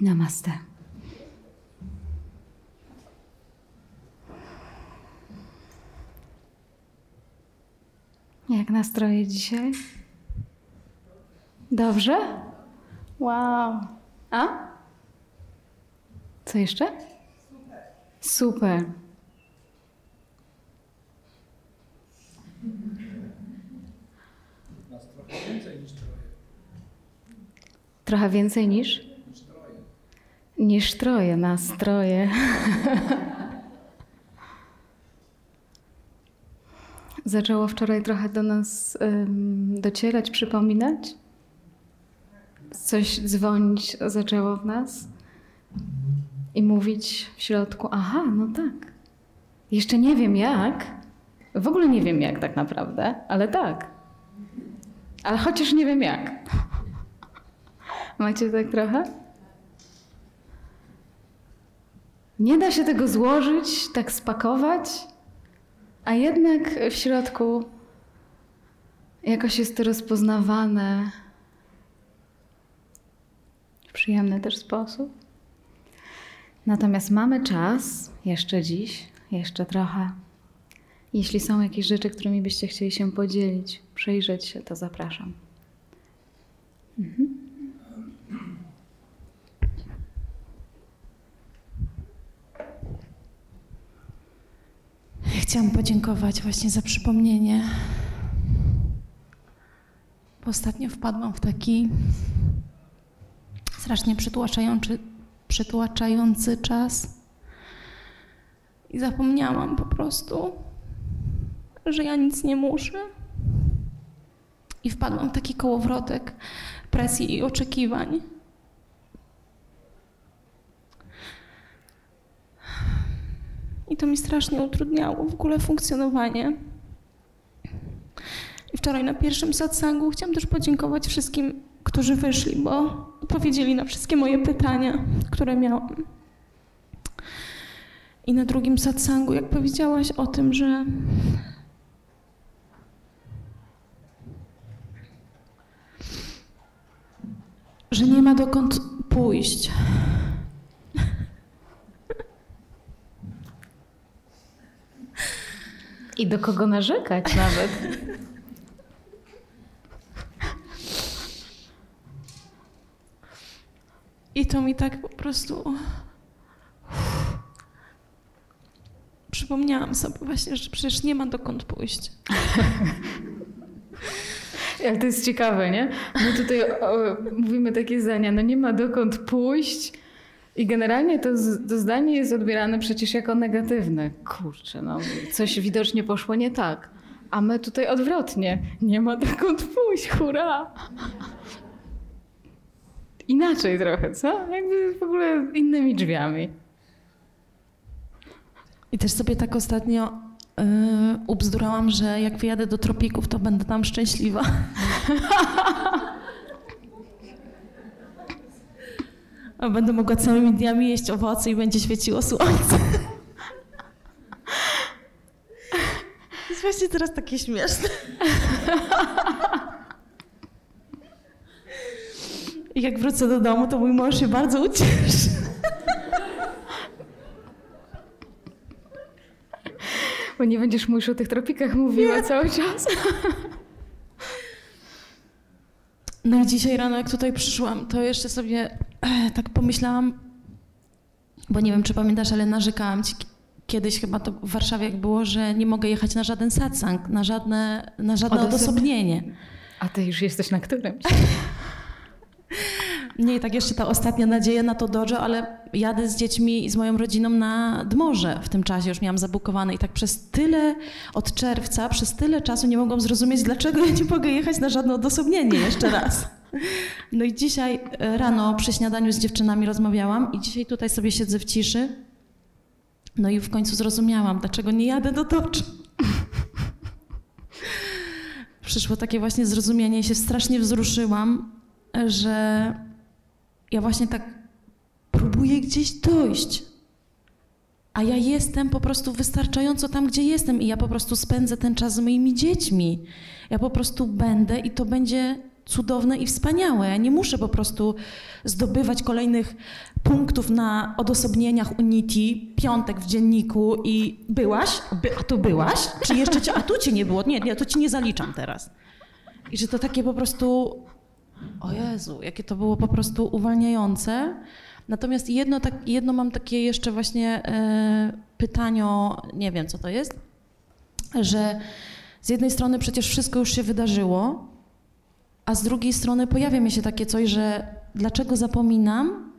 Namaste. Jak nastroje dzisiaj? Dobrze? Wow. A? Co jeszcze? Super. Nas trochę więcej niż troje. Trochę więcej niż? Niż troje. Niż troje. Zaczęło wczoraj trochę do nas ym, docierać, przypominać? Coś dzwonić zaczęło w nas i mówić w środku, aha, no tak. Jeszcze nie wiem jak. W ogóle nie wiem jak tak naprawdę, ale tak. Ale chociaż nie wiem jak. Macie tak trochę? Nie da się tego złożyć, tak spakować, a jednak w środku jakoś jest to rozpoznawane w przyjemny też sposób. Natomiast mamy czas, jeszcze dziś, jeszcze trochę. Jeśli są jakieś rzeczy, którymi byście chcieli się podzielić, przyjrzeć się, to zapraszam. Chciałam podziękować właśnie za przypomnienie. Bo ostatnio wpadłam w taki strasznie przytłaczający, przytłaczający czas. I zapomniałam po prostu, że ja nic nie muszę. I wpadłam w taki kołowrotek presji i oczekiwań. I to mi strasznie utrudniało w ogóle funkcjonowanie. I wczoraj na pierwszym satsangu chciałam też podziękować wszystkim, którzy wyszli, bo odpowiedzieli na wszystkie moje pytania, które miałam. I na drugim satsangu, jak powiedziałaś o tym, że że nie ma dokąd pójść. I do kogo narzekać nawet. I to mi tak po prostu. Przypomniałam sobie właśnie, że przecież nie ma dokąd pójść. Ale to jest ciekawe, nie? My tutaj o, mówimy takie zdania, no nie ma dokąd pójść i generalnie to, to zdanie jest odbierane przecież jako negatywne. Kurczę, no coś widocznie poszło nie tak. A my tutaj odwrotnie. Nie ma dokąd pójść, hurra! Inaczej trochę, co? Jakby w ogóle innymi drzwiami. I też sobie tak ostatnio yy, ubzdurałam, że jak wyjadę do tropików, to będę tam szczęśliwa. będę mogła całymi dniami jeść owoce i będzie świeciło słońce. To jest właśnie teraz takie śmieszne. I jak wrócę do domu, to mój mąż się bardzo ucieszy. Bo nie będziesz mu już o tych tropikach mówiła cały czas. No i dzisiaj rano, jak tutaj przyszłam, to jeszcze sobie tak pomyślałam, bo nie wiem, czy pamiętasz, ale narzekałam ci ki- kiedyś chyba to w Warszawie jak było, że nie mogę jechać na żaden satsang, na żadne, na żadne Odosob- odosobnienie. A ty już jesteś na którymś. Nie, tak jeszcze ta ostatnia nadzieja na to dojo, ale jadę z dziećmi i z moją rodziną na Dmorze w tym czasie, już miałam zabukowane i tak przez tyle, od czerwca, przez tyle czasu nie mogłam zrozumieć, dlaczego ja nie mogę jechać na żadne odosobnienie jeszcze raz. No i dzisiaj e, rano przy śniadaniu z dziewczynami rozmawiałam i dzisiaj tutaj sobie siedzę w ciszy. No i w końcu zrozumiałam, dlaczego nie jadę do toczu. Przyszło takie właśnie zrozumienie się strasznie wzruszyłam, że ja właśnie tak próbuję gdzieś dojść. A ja jestem po prostu wystarczająco tam, gdzie jestem i ja po prostu spędzę ten czas z moimi dziećmi. Ja po prostu będę i to będzie cudowne i wspaniałe. Ja nie muszę po prostu zdobywać kolejnych punktów na odosobnieniach Unity, piątek w dzienniku i byłaś? By, a tu byłaś? Czy jeszcze cię, a tu cię nie było? Nie, nie, to ci nie zaliczam teraz. I że to takie po prostu, o Jezu, jakie to było po prostu uwalniające. Natomiast jedno, tak, jedno mam takie jeszcze właśnie e, pytanie, nie wiem co to jest, że z jednej strony przecież wszystko już się wydarzyło, a z drugiej strony pojawia mi się takie coś, że dlaczego zapominam?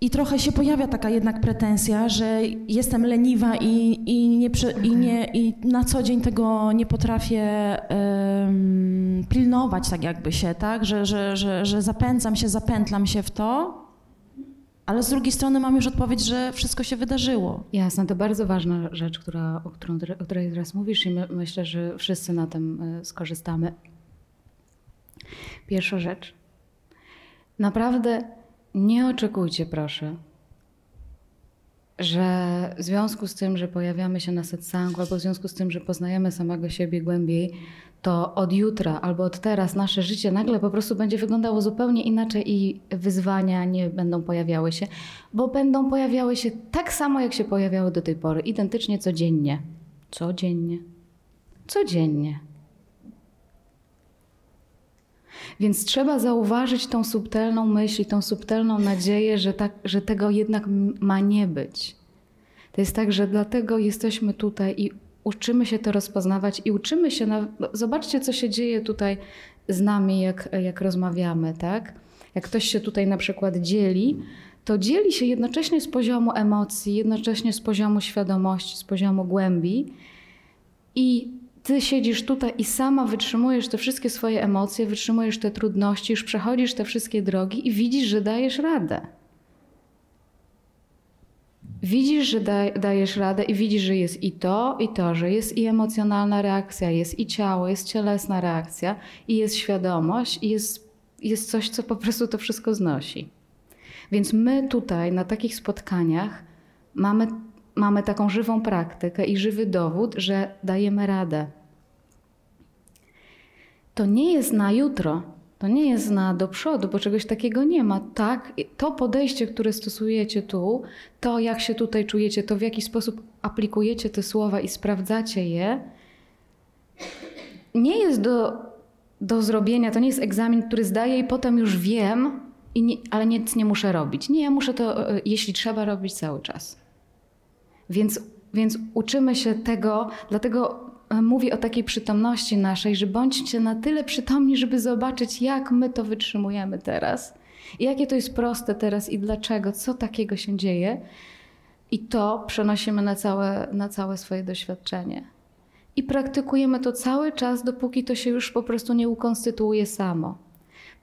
I trochę się pojawia taka jednak pretensja, że jestem leniwa i, i, nie, i, nie, i na co dzień tego nie potrafię em, pilnować tak jakby się, tak? Że, że, że, że zapędzam się, zapętlam się w to, ale z drugiej strony mam już odpowiedź, że wszystko się wydarzyło. Jasne, to bardzo ważna rzecz, która, o, którą, o której teraz mówisz i my, myślę, że wszyscy na tym y, skorzystamy. Pierwsza rzecz. Naprawdę nie oczekujcie, proszę, że w związku z tym, że pojawiamy się na setsangu, albo w związku z tym, że poznajemy samego siebie głębiej, to od jutra albo od teraz nasze życie nagle po prostu będzie wyglądało zupełnie inaczej i wyzwania nie będą pojawiały się, bo będą pojawiały się tak samo, jak się pojawiały do tej pory, identycznie codziennie. Codziennie. Codziennie. Więc trzeba zauważyć tą subtelną myśl i tą subtelną nadzieję, że, tak, że tego jednak ma nie być. To jest tak, że dlatego jesteśmy tutaj i uczymy się to rozpoznawać i uczymy się. Na... no, Zobaczcie, co się dzieje tutaj z nami, jak, jak rozmawiamy, tak? Jak ktoś się tutaj na przykład dzieli, to dzieli się jednocześnie z poziomu emocji, jednocześnie z poziomu świadomości, z poziomu głębi. I ty siedzisz tutaj i sama wytrzymujesz te wszystkie swoje emocje, wytrzymujesz te trudności, już przechodzisz te wszystkie drogi i widzisz, że dajesz radę. Widzisz, że daj, dajesz radę i widzisz, że jest i to, i to, że jest i emocjonalna reakcja, jest i ciało, jest cielesna reakcja, i jest świadomość, i jest, jest coś, co po prostu to wszystko znosi. Więc my tutaj na takich spotkaniach mamy, mamy taką żywą praktykę i żywy dowód, że dajemy radę. To nie jest na jutro, to nie jest na do przodu, bo czegoś takiego nie ma. Tak, to podejście, które stosujecie tu, to jak się tutaj czujecie, to w jaki sposób aplikujecie te słowa i sprawdzacie je, nie jest do, do zrobienia, to nie jest egzamin, który zdaję i potem już wiem, i nie, ale nic nie muszę robić. Nie, ja muszę to, e, jeśli trzeba, robić cały czas. Więc, więc uczymy się tego, dlatego e, mówię o takiej przytomności naszej, że bądźcie na tyle przytomni, żeby zobaczyć, jak my to wytrzymujemy teraz. I jakie to jest proste teraz i dlaczego, co takiego się dzieje. I to przenosimy na całe, na całe swoje doświadczenie. I praktykujemy to cały czas, dopóki to się już po prostu nie ukonstytuuje samo.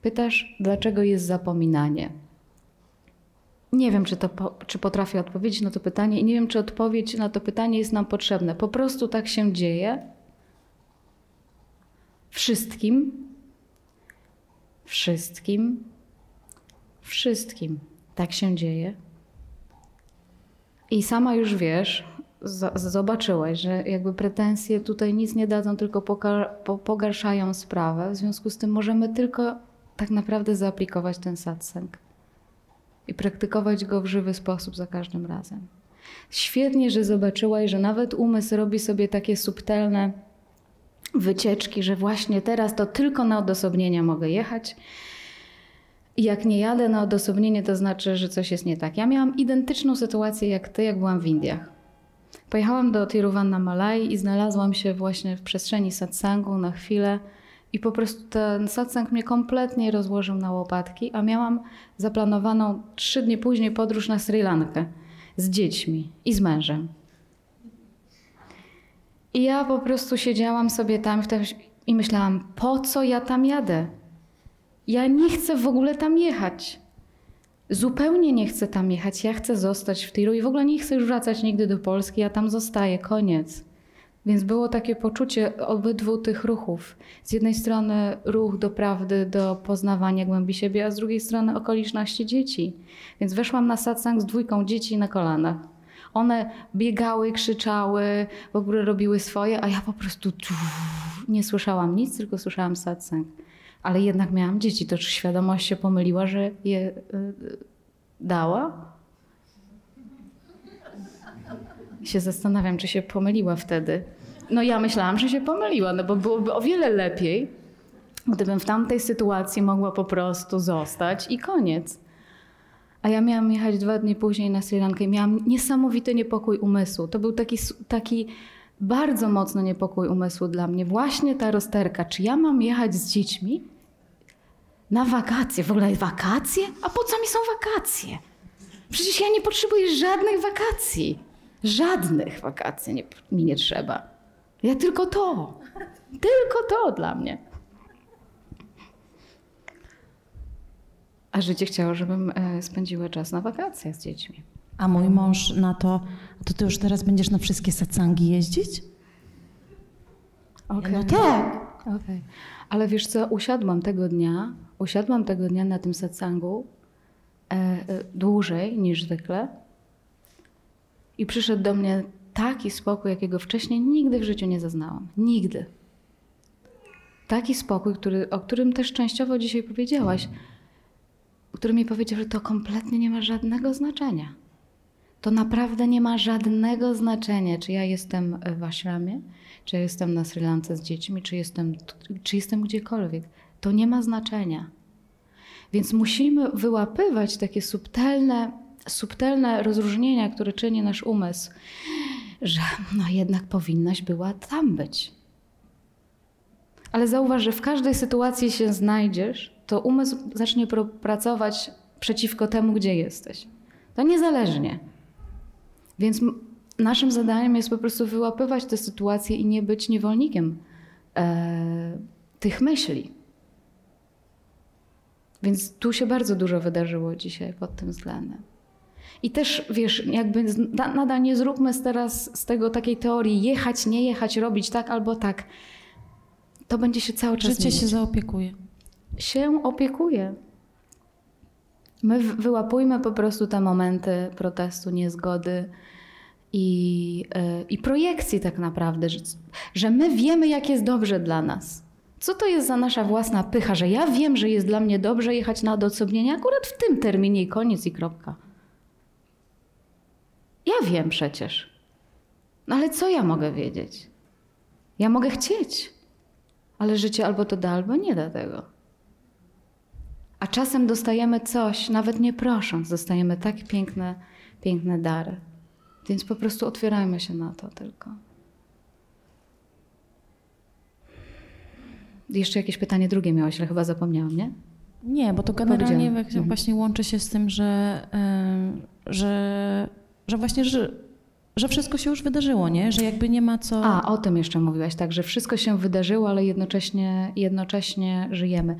Pytasz, dlaczego jest zapominanie? Nie wiem, czy, to po, czy potrafię odpowiedzieć na to pytanie i nie wiem, czy odpowiedź na to pytanie jest nam potrzebna. Po prostu tak się dzieje. Wszystkim. Wszystkim. Wszystkim. Tak się dzieje. I sama już wiesz, z- zobaczyłaś, że jakby pretensje tutaj nic nie dadzą, tylko pogarszają sprawę. W związku z tym możemy tylko tak naprawdę zaaplikować ten satsang i praktykować go w żywy sposób za każdym razem. Świetnie, że zobaczyłaś, że nawet umysł robi sobie takie subtelne wycieczki, że właśnie teraz to tylko na odosobnienia mogę jechać. Jak nie jadę na odosobnienie, to znaczy, że coś jest nie tak. Ja miałam identyczną sytuację jak ty, jak byłam w Indiach. Pojechałam do Tiruvan na Malai i znalazłam się właśnie w przestrzeni satsangu na chwilę i po prostu ten satsang mnie kompletnie rozłożył na łopatki, a miałam zaplanowaną trzy dni później podróż na Sri Lankę z dziećmi i z mężem. I ja po prostu siedziałam sobie tam i myślałam, po co ja tam jadę? Ja nie chcę w ogóle tam jechać. Zupełnie nie chcę tam jechać. Ja chcę zostać w Tiru i w ogóle nie chcę już wracać nigdy do Polski. Ja tam zostaję, koniec. Więc było takie poczucie obydwu tych ruchów. Z jednej strony ruch do prawdy, do poznawania głębi siebie, a z drugiej strony okoliczności dzieci. Więc weszłam na satsang z dwójką dzieci na kolanach. One biegały, krzyczały, w ogóle robiły swoje, a ja po prostu tu nie słyszałam nic, tylko słyszałam satsang. Ale jednak miałam dzieci, to czy świadomość się pomyliła, że je y, dała? Się zastanawiam, czy się pomyliła wtedy. No ja myślałam, że się pomyliła, no bo byłoby o wiele lepiej, gdybym w tamtej sytuacji mogła po prostu zostać i koniec. A ja miałam jechać dwa dni później na Sri Lankę i miałam niesamowity niepokój umysłu. To był taki, taki bardzo mocny niepokój umysłu dla mnie. Właśnie ta rozterka. Czy ja mam jechać z dziećmi na wakacje? W ogóle wakacje? A po co mi są wakacje? Przecież ja nie potrzebuję żadnych wakacji. Żadnych wakacji nie, mi nie trzeba. Ja tylko to. Tylko to dla mnie. A życie chciało, żebym e, spędziła czas na wakacjach z dziećmi. A mój mąż na to, to ty już teraz będziesz na wszystkie satsangi jeździć? Okay. No tak. Okay. Ale wiesz co, usiadłam tego dnia, usiadłam tego dnia na tym satsangu e, e, dłużej niż zwykle i przyszedł do mnie taki spokój, jakiego wcześniej nigdy w życiu nie zaznałam. Nigdy. Taki spokój, który, o którym też częściowo dzisiaj powiedziałaś, który mi powiedział, że to kompletnie nie ma żadnego znaczenia. To naprawdę nie ma żadnego znaczenia, czy ja jestem w Ashramie, czy ja jestem na Sri Lance z dziećmi, czy jestem, czy jestem gdziekolwiek. To nie ma znaczenia. Więc musimy wyłapywać takie subtelne, subtelne rozróżnienia, które czyni nasz umysł, że no jednak powinnaś była tam być. Ale zauważ, że w każdej sytuacji się znajdziesz, to umysł zacznie pracować przeciwko temu, gdzie jesteś. To niezależnie. Więc naszym zadaniem jest po prostu wyłapywać te sytuacje i nie być niewolnikiem e, tych myśli. Więc tu się bardzo dużo wydarzyło dzisiaj pod tym względem. I też, wiesz, jakby nadal nie zróbmy teraz z tego takiej teorii jechać, nie jechać, robić tak albo tak. To będzie się cały czas Życie zmieniać. się zaopiekuje. Się opiekuje. My wyłapujmy po prostu te momenty protestu, niezgody i, yy, i projekcji tak naprawdę, że, że my wiemy, jak jest dobrze dla nas. Co to jest za nasza własna pycha, że ja wiem, że jest dla mnie dobrze jechać na odosobnienie akurat w tym terminie i koniec i kropka. Ja wiem przecież. No ale co ja mogę wiedzieć? Ja mogę chcieć, ale życie albo to da, albo nie da tego. A czasem dostajemy coś, nawet nie prosząc, dostajemy tak piękne, piękne dary. Więc po prostu otwierajmy się na to tylko. Jeszcze jakieś pytanie drugie miałaś, ale chyba zapomniałam, nie? Nie, bo to generalnie mhm. właśnie łączy się z tym, że, że, że właśnie, że, że wszystko się już wydarzyło, nie? Że jakby nie ma co... A, o tym jeszcze mówiłaś, tak, że wszystko się wydarzyło, ale jednocześnie, jednocześnie żyjemy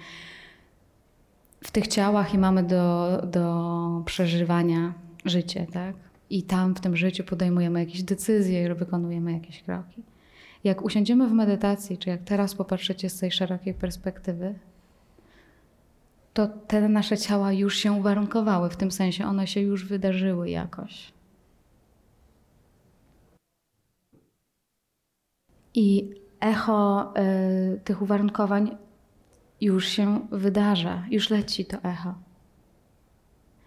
w tych ciałach i mamy do, do przeżywania życie, tak? I tam w tym życiu podejmujemy jakieś decyzje i wykonujemy jakieś kroki. Jak usiądziemy w medytacji, czy jak teraz popatrzycie z tej szerokiej perspektywy, to te nasze ciała już się uwarunkowały, w tym sensie one się już wydarzyły jakoś. I echo y, tych uwarunkowań już się wydarza, już leci to echo.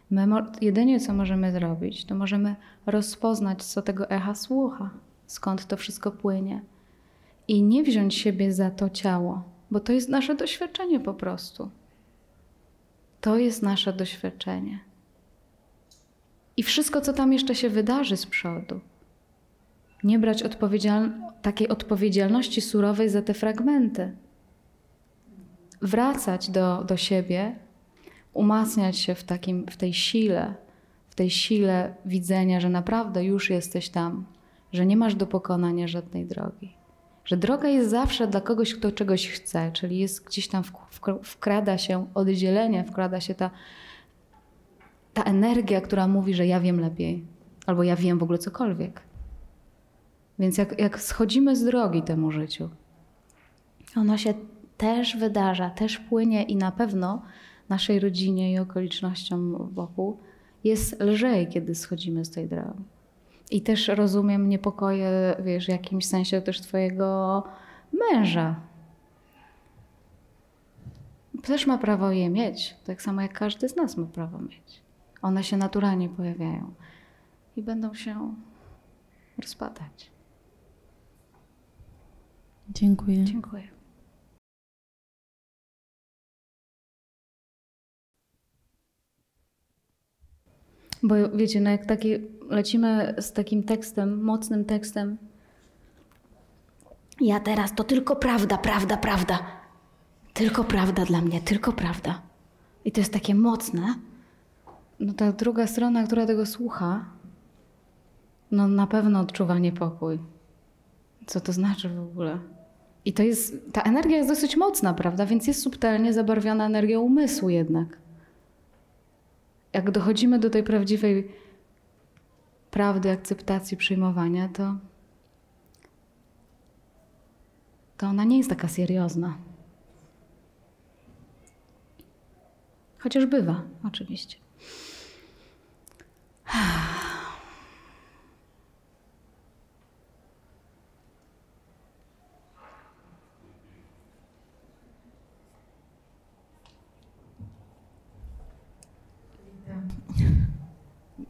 My jedynie co możemy zrobić, to możemy rozpoznać, co tego echa słucha, skąd to wszystko płynie. I nie wziąć siebie za to ciało, bo to jest nasze doświadczenie po prostu. To jest nasze doświadczenie. I wszystko, co tam jeszcze się wydarzy z przodu. Nie brać odpowiedzial takiej odpowiedzialności surowej za te fragmenty wracać do, do siebie, umacniać się w, takim, w tej sile, w tej sile widzenia, że naprawdę już jesteś tam, że nie masz do pokonania żadnej drogi. Że droga jest zawsze dla kogoś, kto czegoś chce, czyli jest gdzieś tam wkrada się oddzielenie, wkrada się ta, ta energia, która mówi, że ja wiem lepiej, albo ja wiem w ogóle cokolwiek. Więc jak, jak schodzimy z drogi temu życiu, ono się też wydarza, też płynie i na pewno naszej rodzinie i okolicznościom wokół jest lżej, kiedy schodzimy z tej drogi. I też rozumiem niepokoje, wiesz, w jakimś sensie też twojego męża. Też ma prawo je mieć, tak samo jak każdy z nas ma prawo mieć. One się naturalnie pojawiają i będą się rozpadać. Dziękuję. Dziękuję. Bo wiecie, no jak taki, lecimy z takim tekstem, mocnym tekstem, ja teraz to tylko prawda, prawda, prawda. Tylko prawda dla mnie, tylko prawda. I to jest takie mocne. No ta druga strona, która tego słucha, no na pewno odczuwa niepokój. Co to znaczy w ogóle? I to jest, ta energia jest dosyć mocna, prawda? Więc jest subtelnie zabarwiona energią umysłu jednak. Jak dochodzimy do tej prawdziwej prawdy, akceptacji, przyjmowania, to, to ona nie jest taka seriozna. Chociaż bywa, oczywiście.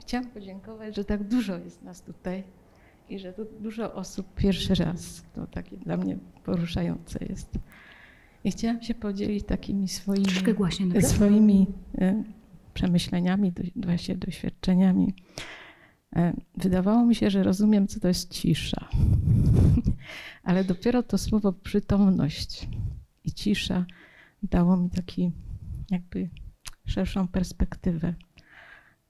Chciałam podziękować, że tak dużo jest nas tutaj i że tu dużo osób pierwszy raz. To takie dla mnie poruszające jest. I chciałam się podzielić takimi swoimi, swoimi e, przemyśleniami, właśnie doświadczeniami. E, Wydawało mi się, że rozumiem, co to jest cisza. Ale dopiero to słowo przytomność i cisza dało mi taki jakby szerszą perspektywę.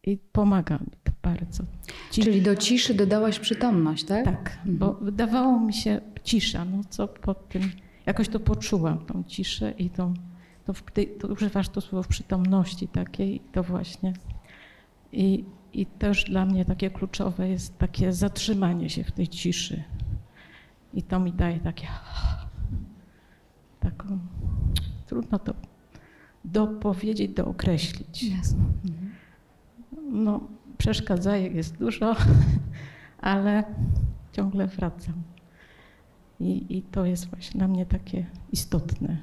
I pomaga mi to bardzo. Czyli do ciszy dodałaś przytomność, tak? tak, bo wydawało mi się cisza, no co po tym, jakoś to poczułam, tą ciszę i tą, to, to używasz to słowo w przytomności takiej, to właśnie. I, I też dla mnie takie kluczowe jest takie zatrzymanie się w tej ciszy. I to mi daje takie taką, trudno to dopowiedzieć, dookreślić. Jasne. Mhm. No, przeszkadzajek jest dużo, ale ciągle wracam. I, I to jest właśnie dla mnie takie istotne.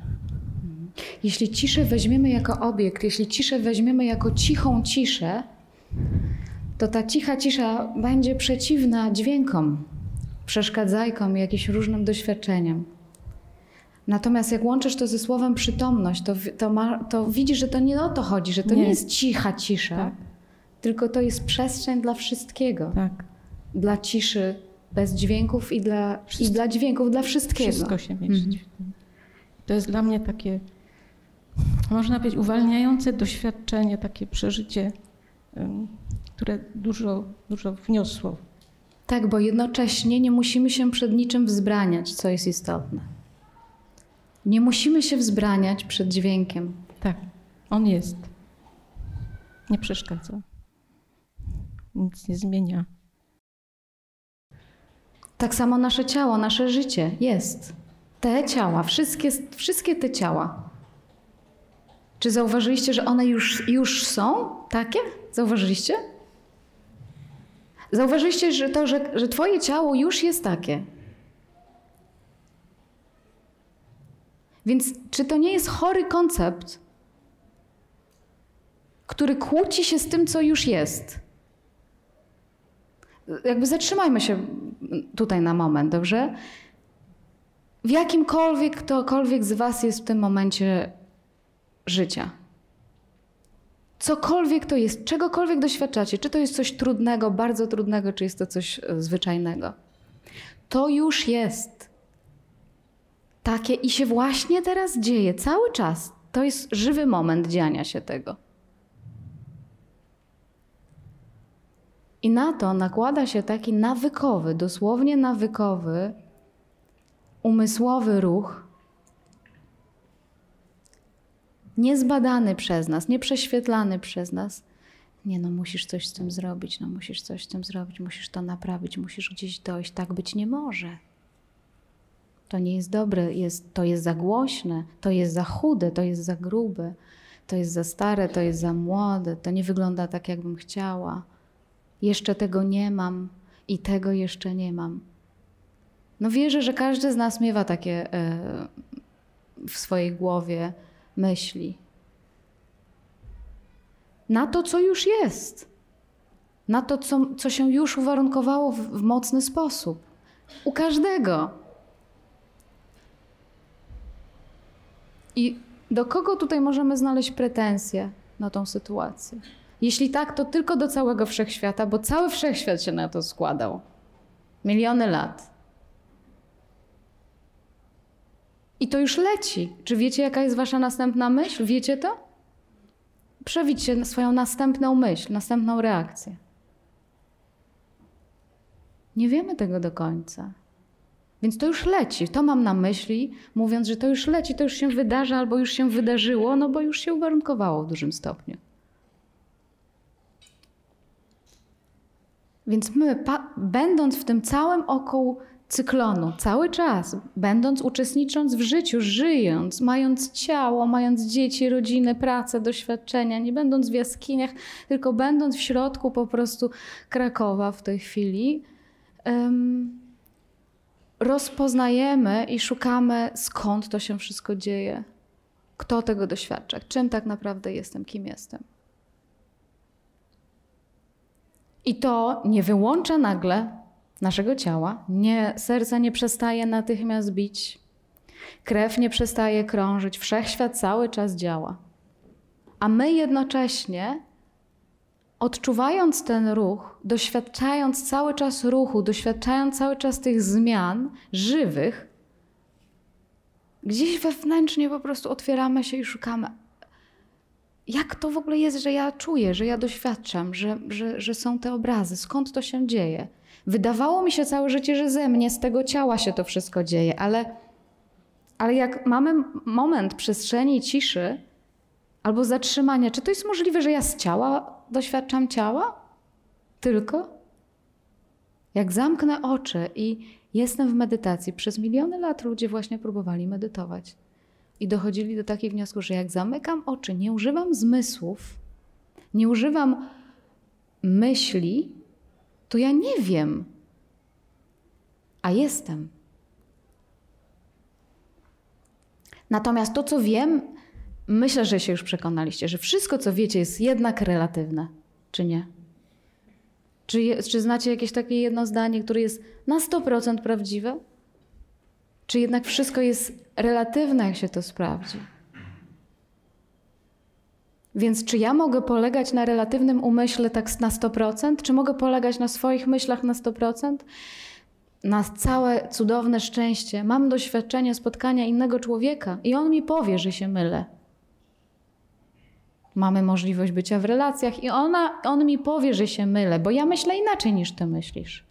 Jeśli ciszę weźmiemy jako obiekt, jeśli ciszę weźmiemy jako cichą ciszę, to ta cicha cisza będzie przeciwna dźwiękom, przeszkadzajkom, jakimś różnym doświadczeniom. Natomiast jak łączysz to ze słowem przytomność, to, to, ma, to widzisz, że to nie o to chodzi, że to nie, Nie. jest cicha cisza, Tak. Tylko to jest przestrzeń dla wszystkiego. Tak, Dla ciszy bez dźwięków i dla, i dla dźwięków, dla wszystkiego. wszystko się mieści Mhm. To jest dla mnie takie, można powiedzieć, uwalniające doświadczenie, takie przeżycie, które dużo, dużo wniosło. Tak, bo jednocześnie nie musimy się przed niczym wzbraniać, co jest istotne. Nie musimy się wzbraniać przed dźwiękiem. Tak, on jest. Nie przeszkadza. Nic nie zmienia. Tak samo nasze ciało, nasze życie jest. Te ciała, wszystkie, wszystkie te ciała. Czy zauważyliście, że one już, już są takie? Zauważyliście? Zauważyliście, że to, że, że twoje ciało już jest takie. Więc czy to nie jest chory koncept, który kłóci się z tym, co już jest? Jakby zatrzymajmy się tutaj na moment, dobrze? W jakimkolwiek ktokolwiek z Was jest w tym momencie życia. Cokolwiek to jest, czegokolwiek doświadczacie, czy to jest coś trudnego, bardzo trudnego, czy jest to coś e, zwyczajnego. To już jest takie i się właśnie teraz dzieje, cały czas. To jest żywy moment dziania się tego. I na to nakłada się taki nawykowy, dosłownie nawykowy, umysłowy ruch, niezbadany przez nas, nieprześwietlany przez nas. Nie no, musisz coś z tym zrobić, no musisz coś z tym zrobić, musisz to naprawić, musisz gdzieś dojść. Tak być nie może. To nie jest dobre, jest, to jest za głośne, to jest za chude, to jest za grube, to jest za stare, to jest za młode, to nie wygląda tak, jakbym chciała. Jeszcze tego nie mam i tego jeszcze nie mam. No wierzę, że każdy z nas miewa takie e, w swojej głowie myśli. Na to, co już jest. Na to, co, co się już uwarunkowało w, w mocny sposób. U każdego. I do kogo tutaj możemy znaleźć pretensje na tą sytuację? Jeśli tak, to tylko do całego wszechświata, bo cały wszechświat się na to składał. Miliony lat. I to już leci. Czy wiecie, jaka jest wasza następna myśl? Wiecie to? Przewidzicie swoją następną myśl, następną reakcję. Nie wiemy tego do końca. Więc to już leci. To mam na myśli, mówiąc, że to już leci, to już się wydarza albo już się wydarzyło, no bo już się uwarunkowało w dużym stopniu. Więc my, będąc w tym całym około cyklonu, cały czas, będąc, uczestnicząc w życiu, żyjąc, mając ciało, mając dzieci, rodzinę, pracę, doświadczenia, nie będąc w jaskiniach, tylko będąc w środku po prostu Krakowa w tej chwili, um, rozpoznajemy i szukamy, skąd to się wszystko dzieje, kto tego doświadcza, czym tak naprawdę jestem, kim jestem. I to nie wyłącza nagle naszego ciała. Nie, serce nie przestaje natychmiast bić, krew nie przestaje krążyć, wszechświat cały czas działa. A my jednocześnie, odczuwając ten ruch, doświadczając cały czas ruchu, doświadczając cały czas tych zmian żywych, gdzieś wewnętrznie po prostu otwieramy się i szukamy, jak to w ogóle jest, że ja czuję, że ja doświadczam, że, że, że są te obrazy, skąd to się dzieje. Wydawało mi się całe życie, że ze mnie, z tego ciała się to wszystko dzieje, ale, ale jak mamy moment przestrzeni ciszy albo zatrzymania, czy to jest możliwe, że ja z ciała doświadczam ciała? Tylko? Jak zamknę oczy i jestem w medytacji, przez miliony lat ludzie właśnie próbowali medytować i dochodzili do takich wniosków, że jak zamykam oczy, nie używam zmysłów, nie używam myśli, to ja nie wiem, a jestem. Natomiast to, co wiem, myślę, że się już przekonaliście, że wszystko, co wiecie, jest jednak relatywne, czy nie? Czy, je, czy znacie jakieś takie jedno zdanie, które jest na 100% prawdziwe? Czy jednak wszystko jest relatywne, jak się to sprawdzi? Więc czy ja mogę polegać na relatywnym umyśle tak na 100%? Czy mogę polegać na swoich myślach na 100%? Na całe cudowne szczęście. Mam doświadczenie spotkania innego człowieka i on mi powie, że się mylę. Mamy możliwość bycia w relacjach i ona, on mi powie, że się mylę, bo ja myślę inaczej niż ty myślisz.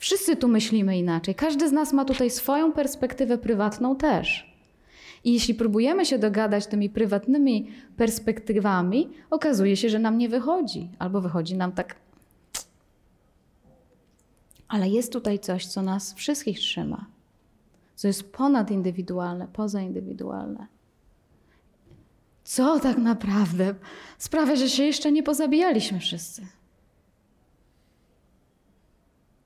Wszyscy tu myślimy inaczej. Każdy z nas ma tutaj swoją perspektywę prywatną też. I jeśli próbujemy się dogadać tymi prywatnymi perspektywami, okazuje się, że nam nie wychodzi, albo wychodzi nam tak. Ale jest tutaj coś, co nas wszystkich trzyma, co jest ponadindywidualne, pozaindywidualne. Co tak naprawdę sprawia, że się jeszcze nie pozabijaliśmy wszyscy?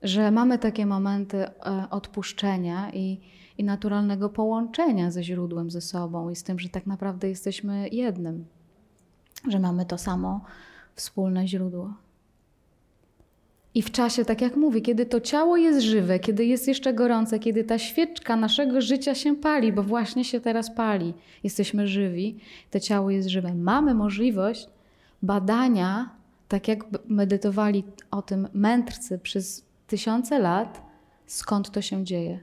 Że mamy takie momenty e, odpuszczenia i i naturalnego połączenia ze źródłem, ze sobą i z tym, że tak naprawdę jesteśmy jednym, że mamy to samo wspólne źródło. I w czasie, tak jak mówię, kiedy to ciało jest żywe, kiedy jest jeszcze gorące, kiedy ta świeczka naszego życia się pali, bo właśnie się teraz pali, jesteśmy żywi, to ciało jest żywe, mamy możliwość badania, tak jak medytowali o tym mędrcy przez tysiące lat, skąd to się dzieje.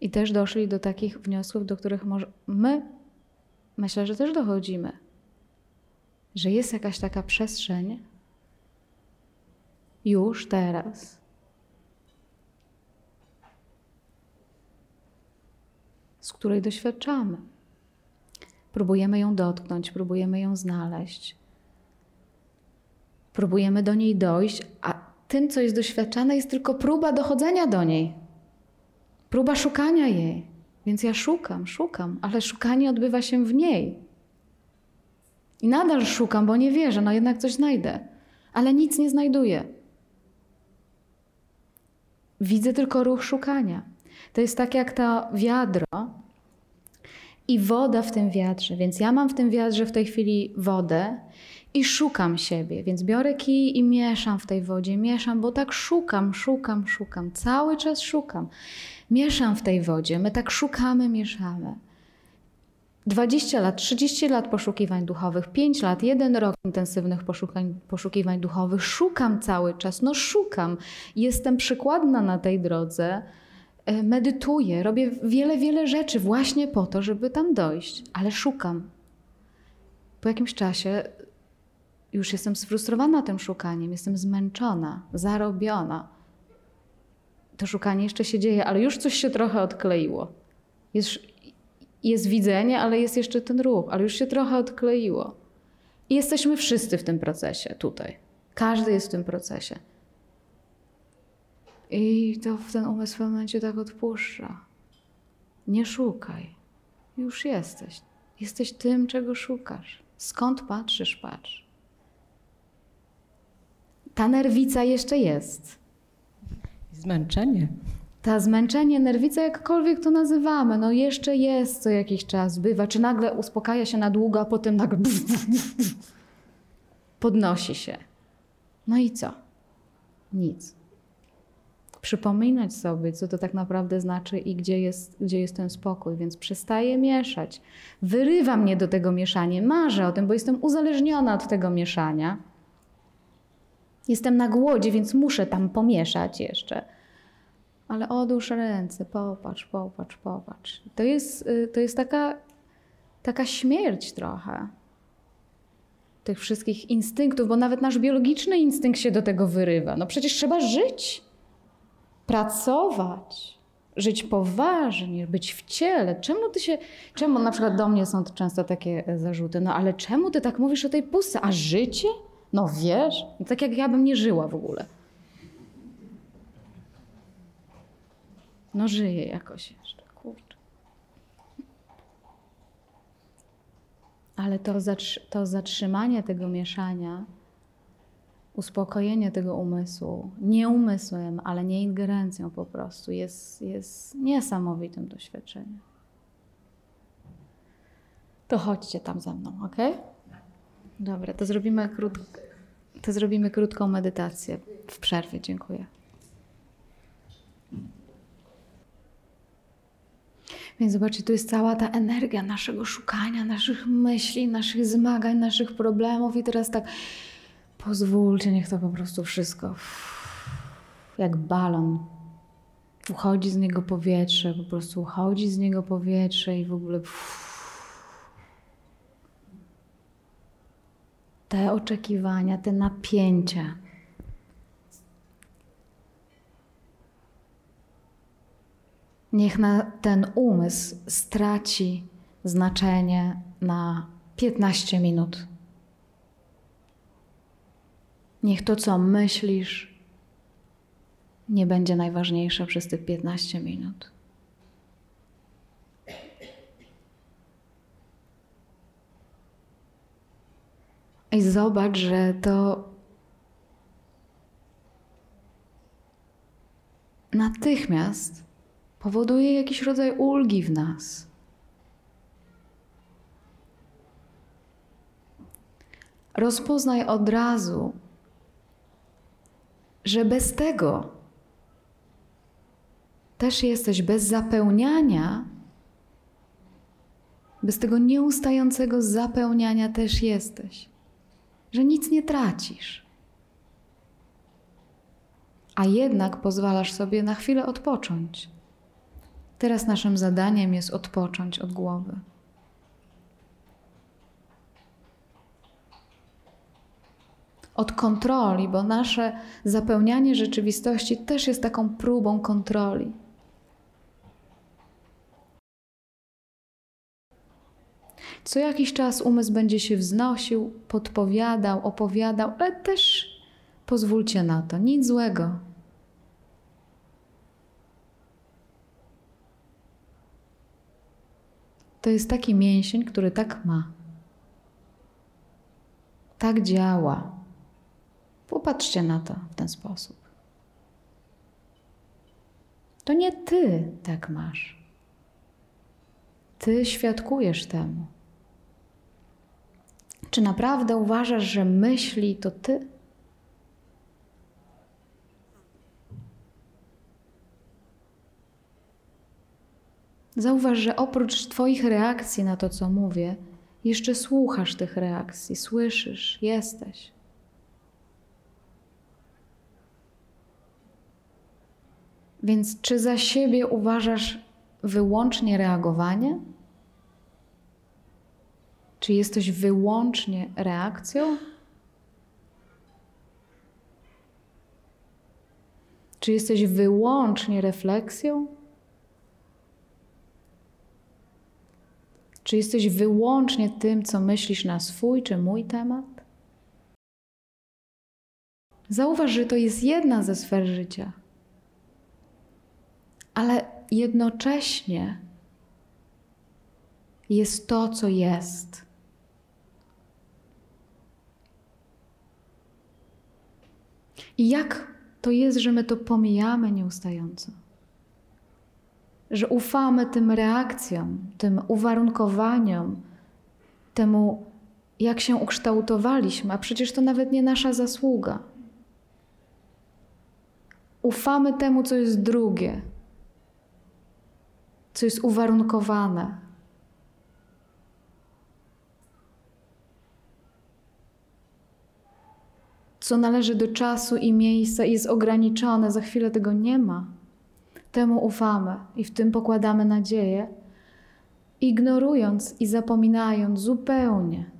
I też doszli do takich wniosków, do których może my myślę, że też dochodzimy. Że jest jakaś taka przestrzeń już teraz. Z której doświadczamy. Próbujemy ją dotknąć, próbujemy ją znaleźć. Próbujemy do niej dojść, a tym, co jest doświadczane, jest tylko próba dochodzenia do niej. Próba szukania jej. Więc ja szukam, szukam, ale szukanie odbywa się w niej. I nadal szukam, bo nie wierzę, no jednak coś znajdę, ale nic nie znajduję. widzę tylko ruch szukania. To jest tak jak to wiadro i woda w tym wiadrze. Więc ja mam w tym wiadrze w tej chwili wodę i szukam siebie. Więc biorę kij i mieszam w tej wodzie, mieszam, bo tak szukam, szukam, szukam. Cały czas szukam. Mieszam w tej wodzie. My tak szukamy, mieszamy. 20 lat, 30 lat poszukiwań duchowych, 5 lat, jeden rok intensywnych poszukań, poszukiwań duchowych. Szukam cały czas, no szukam. Jestem przykładna na tej drodze. E, medytuję, robię wiele, wiele rzeczy właśnie po to, żeby tam dojść, ale szukam. Po jakimś czasie już jestem sfrustrowana tym szukaniem, jestem zmęczona, zarobiona. To szukanie jeszcze się dzieje, ale już coś się trochę odkleiło. Jest, jest widzenie, ale jest jeszcze ten ruch, ale już się trochę odkleiło. I jesteśmy wszyscy w tym procesie tutaj. Każdy jest w tym procesie. I to w ten umysł w momencie tak odpuszcza. Nie szukaj. Już jesteś. Jesteś tym, czego szukasz. Skąd patrzysz, patrz. Ta nerwica jeszcze jest. Zmęczenie. Ta zmęczenie, nerwica, jakkolwiek to nazywamy, no jeszcze jest co jakiś czas, bywa. Czy nagle uspokaja się na długo, a potem nagle podnosi się. No i co? Nic przypominać sobie, co to tak naprawdę znaczy i gdzie jest, gdzie jest ten spokój, więc przestaję mieszać. Wyrywa mnie do tego mieszania, marzę o tym, bo jestem uzależniona od tego mieszania. Jestem na głodzie, więc muszę tam pomieszać jeszcze. Ale odłóż ręce, popatrz, popatrz, popatrz. To jest, y, to jest taka, taka śmierć trochę tych wszystkich instynktów, bo nawet nasz biologiczny instynkt się do tego wyrywa. No przecież trzeba żyć pracować, żyć poważnie, być w ciele. Czemu ty się, czemu na przykład do mnie są często takie e, zarzuty, no ale czemu ty tak mówisz o tej pustce, a życie? No wiesz, tak jak ja bym nie żyła w ogóle. No żyję jakoś jeszcze, kurczę. Ale to, to zatrzymanie tego mieszania uspokojenie tego umysłu, nie umysłem, ale nie ingerencją po prostu, jest, jest niesamowitym doświadczeniem. To chodźcie tam ze mną, ok? Dobra, to zrobimy, krót, to zrobimy krótką medytację w przerwie. Dziękuję. Więc zobaczcie, tu jest cała ta energia naszego szukania, naszych myśli, naszych zmagań, naszych problemów, i teraz tak Pozwólcie, niech to po prostu wszystko jak balon. Uchodzi z niego powietrze, po prostu uchodzi z niego powietrze i w ogóle. Te oczekiwania, te napięcia. Niech ten umysł straci znaczenie na 15 minut. Niech to, co myślisz, nie będzie najważniejsze przez tych 15 minut. I zobacz, że to natychmiast powoduje jakiś rodzaj ulgi w nas. Rozpoznaj od razu, że bez tego też jesteś, bez zapełniania, bez tego nieustającego zapełniania też jesteś, że nic nie tracisz. A jednak pozwalasz sobie na chwilę odpocząć. Teraz naszym zadaniem jest odpocząć od głowy. od kontroli, bo nasze zapełnianie rzeczywistości też jest taką próbą kontroli. Co jakiś czas umysł będzie się wznosił, podpowiadał, opowiadał, ale też pozwólcie na to, nic złego. To jest taki mięsień, który tak ma. Tak działa. Popatrzcie na to w ten sposób. To nie ty tak masz. Ty świadkujesz temu. Czy naprawdę uważasz, że myśli to ty? Zauważ, że oprócz Twoich reakcji na to, co mówię, jeszcze słuchasz tych reakcji, słyszysz, jesteś. Więc czy za siebie uważasz wyłącznie reagowanie? Czy jesteś wyłącznie reakcją? Czy jesteś wyłącznie refleksją? Czy jesteś wyłącznie tym, co myślisz na swój czy mój temat? Zauważ, że to jest jedna ze sfer życia, ale jednocześnie jest to, co jest. I jak to jest, że my to pomijamy nieustająco? Że ufamy tym reakcjom, tym uwarunkowaniom, temu, jak się ukształtowaliśmy, a przecież to nawet nie nasza zasługa. Ufamy temu, co jest drugie, co jest uwarunkowane. Co należy do czasu i miejsca i jest ograniczone, za chwilę tego nie ma. Temu ufamy i w tym pokładamy nadzieję, ignorując i zapominając zupełnie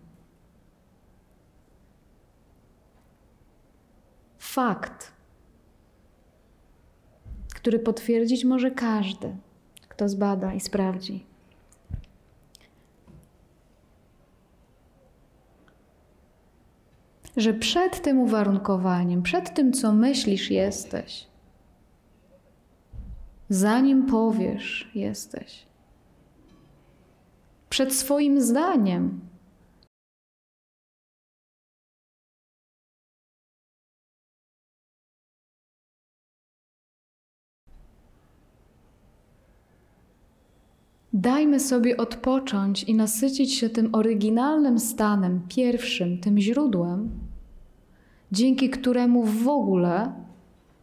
fakt, który potwierdzić może każdy, kto zbada i sprawdzi. Że przed tym uwarunkowaniem, przed tym, co myślisz, jesteś, zanim powiesz, jesteś. Przed swoim zdaniem. Dajmy sobie odpocząć i nasycić się tym oryginalnym stanem, pierwszym, tym źródłem, dzięki któremu w ogóle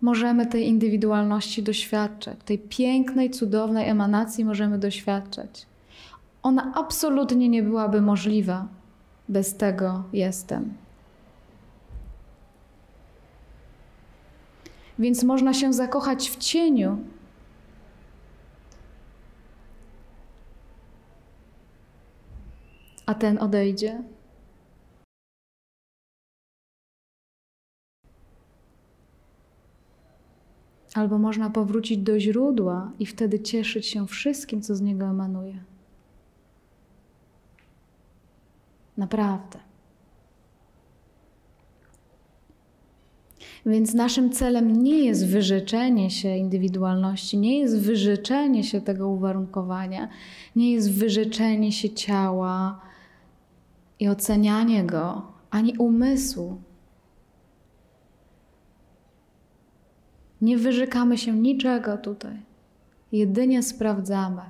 możemy tej indywidualności doświadczać, tej pięknej, cudownej emanacji możemy doświadczać. Ona absolutnie nie byłaby możliwa bez tego jestem. Więc można się zakochać w cieniu. A ten odejdzie. Albo można powrócić do źródła i wtedy cieszyć się wszystkim, co z niego emanuje. Naprawdę. Więc naszym celem nie jest wyrzeczenie się indywidualności, nie jest wyrzeczenie się tego uwarunkowania, nie jest wyrzeczenie się ciała i ocenianie go, ani umysłu. Nie wyrzekamy się niczego tutaj, jedynie sprawdzamy.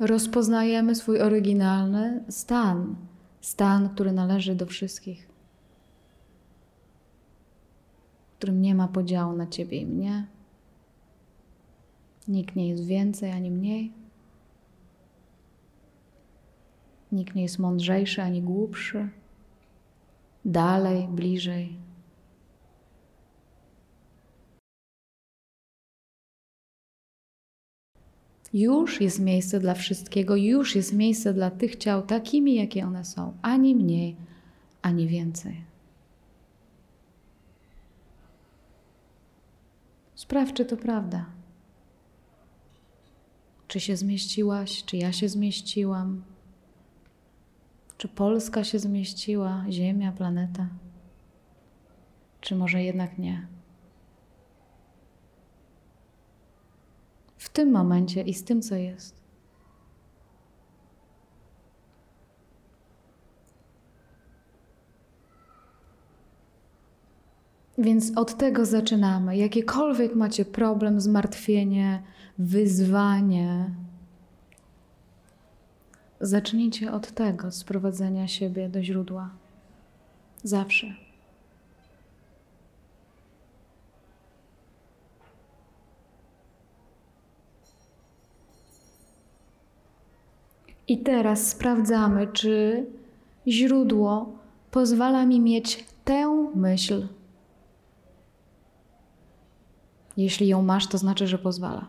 Rozpoznajemy swój oryginalny stan, stan, który należy do wszystkich, w którym nie ma podziału na ciebie i mnie. Nikt nie jest więcej ani mniej. Nikt nie jest mądrzejszy ani głupszy. Dalej, bliżej, Już jest miejsce dla wszystkiego, już jest miejsce dla tych ciał takimi, jakie one są, ani mniej, ani więcej. Sprawdź, czy to prawda. Czy się zmieściłaś, czy ja się zmieściłam, czy Polska się zmieściła, Ziemia, planeta, czy może jednak nie. W tym momencie i z tym, co jest. Więc od tego zaczynamy. Jakiekolwiek macie problem, zmartwienie, wyzwanie, zacznijcie od tego sprowadzenia siebie do źródła. Zawsze. I teraz sprawdzamy, czy źródło pozwala mi mieć tę myśl. Jeśli ją masz, to znaczy, że pozwala.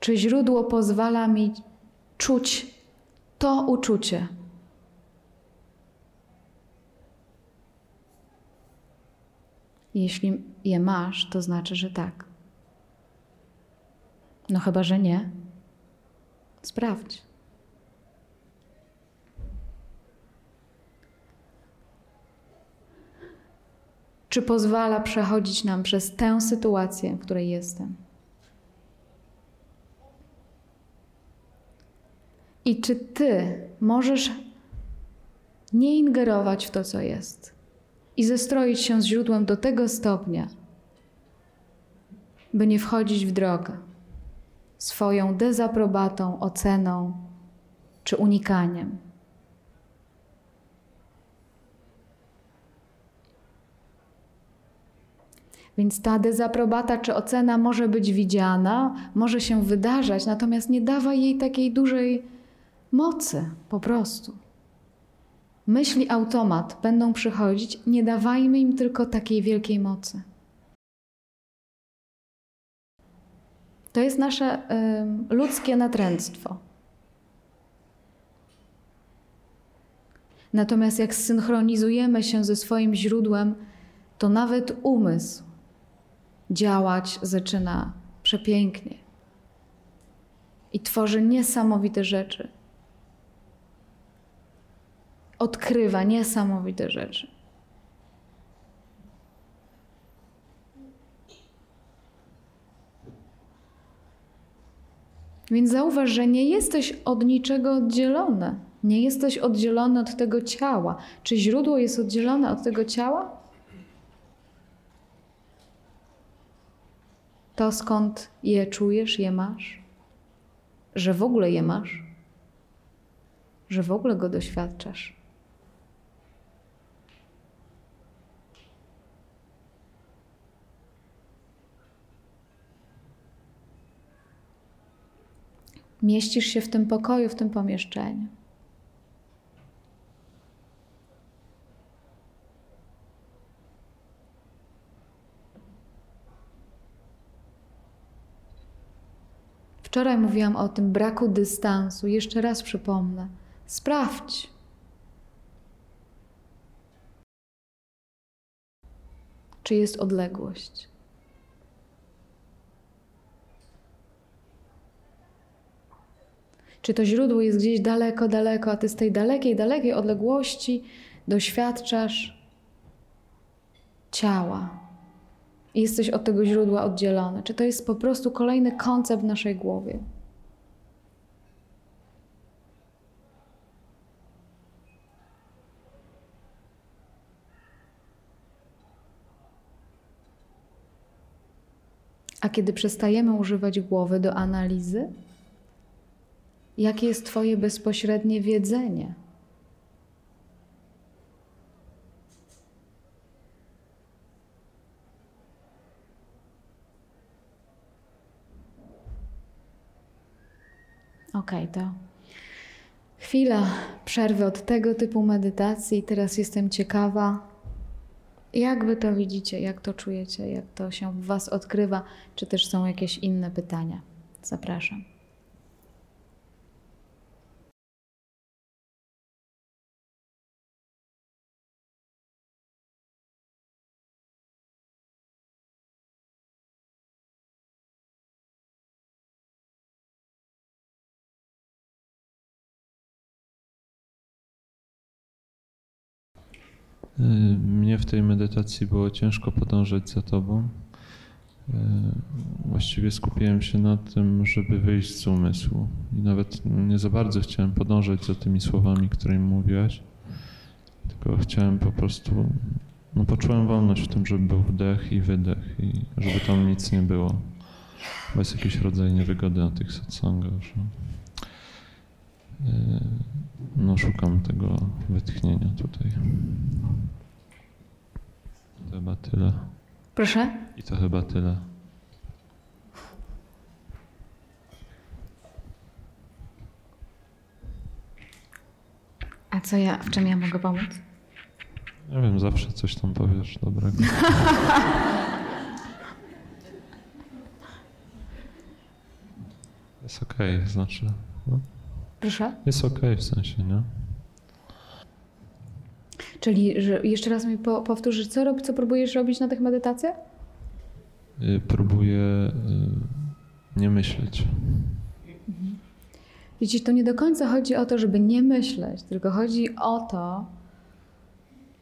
Czy źródło pozwala mi czuć to uczucie? Jeśli je masz, to znaczy, że tak. No chyba, że nie. Sprawdź. Czy pozwala przechodzić nam przez tę sytuację, w której jestem? I czy ty możesz nie ingerować w to, co jest i zestroić się z źródłem do tego stopnia, by nie wchodzić w drogę swoją dezaprobatą, oceną czy unikaniem? Więc ta dezaprobata czy ocena może być widziana, może się wydarzać, natomiast nie dawa jej takiej dużej mocy po prostu. Myśli automat będą przychodzić, nie dawajmy im tylko takiej wielkiej mocy. To jest nasze y, ludzkie natręctwo. Natomiast jak zsynchronizujemy się ze swoim źródłem, to nawet umysł działać zaczyna przepięknie i tworzy niesamowite rzeczy. Odkrywa niesamowite rzeczy. Więc zauważ, że nie jesteś od niczego oddzielony. Nie jesteś oddzielony od tego ciała. Czy źródło jest oddzielone od tego ciała? To skąd je czujesz, je masz? Że w ogóle je masz? Że w ogóle go doświadczasz? Mieścisz się w tym pokoju, w tym pomieszczeniu. Wczoraj mówiłam o tym braku dystansu. Jeszcze raz przypomnę. Sprawdź. Czy jest odległość? Czy to źródło jest gdzieś daleko, daleko, a ty z tej dalekiej, dalekiej odległości doświadczasz ciała i jesteś od tego źródła oddzielony? Czy to jest po prostu kolejny koncept w naszej głowie? A kiedy przestajemy używać głowy do analizy, jakie jest Twoje bezpośrednie wiedzenie? Ok, to chwila przerwy od tego typu medytacji. Teraz jestem ciekawa, jak Wy to widzicie, jak to czujecie, jak to się w Was odkrywa, czy też są jakieś inne pytania. Zapraszam. Mnie w tej medytacji było ciężko podążać za Tobą. Y, Właściwie skupiłem się na tym, żeby wyjść z umysłu i nawet nie za bardzo chciałem podążać za tymi słowami, które mi mówiłaś. tylko chciałem po prostu, no poczułem wolność w tym, żeby był wdech i wydech i żeby tam nic nie było. Bo jest jakiś rodzaj niewygody na tych satsangach, że szukam tego wytchnienia tutaj. To chyba tyle. Proszę? I to chyba tyle. A co ja, w czym ja mogę pomóc? Nie wiem, zawsze coś tam powiesz dobrego. Jest okej, znaczy. No, Proszę? jest okej w sensie, nie? Czyli że jeszcze raz mi po, powtórzysz, co, rob, co próbujesz robić na tych medytacjach? Y, Próbuję y, nie myśleć. Widzicie, to nie do końca chodzi o to, żeby nie myśleć, tylko chodzi o to,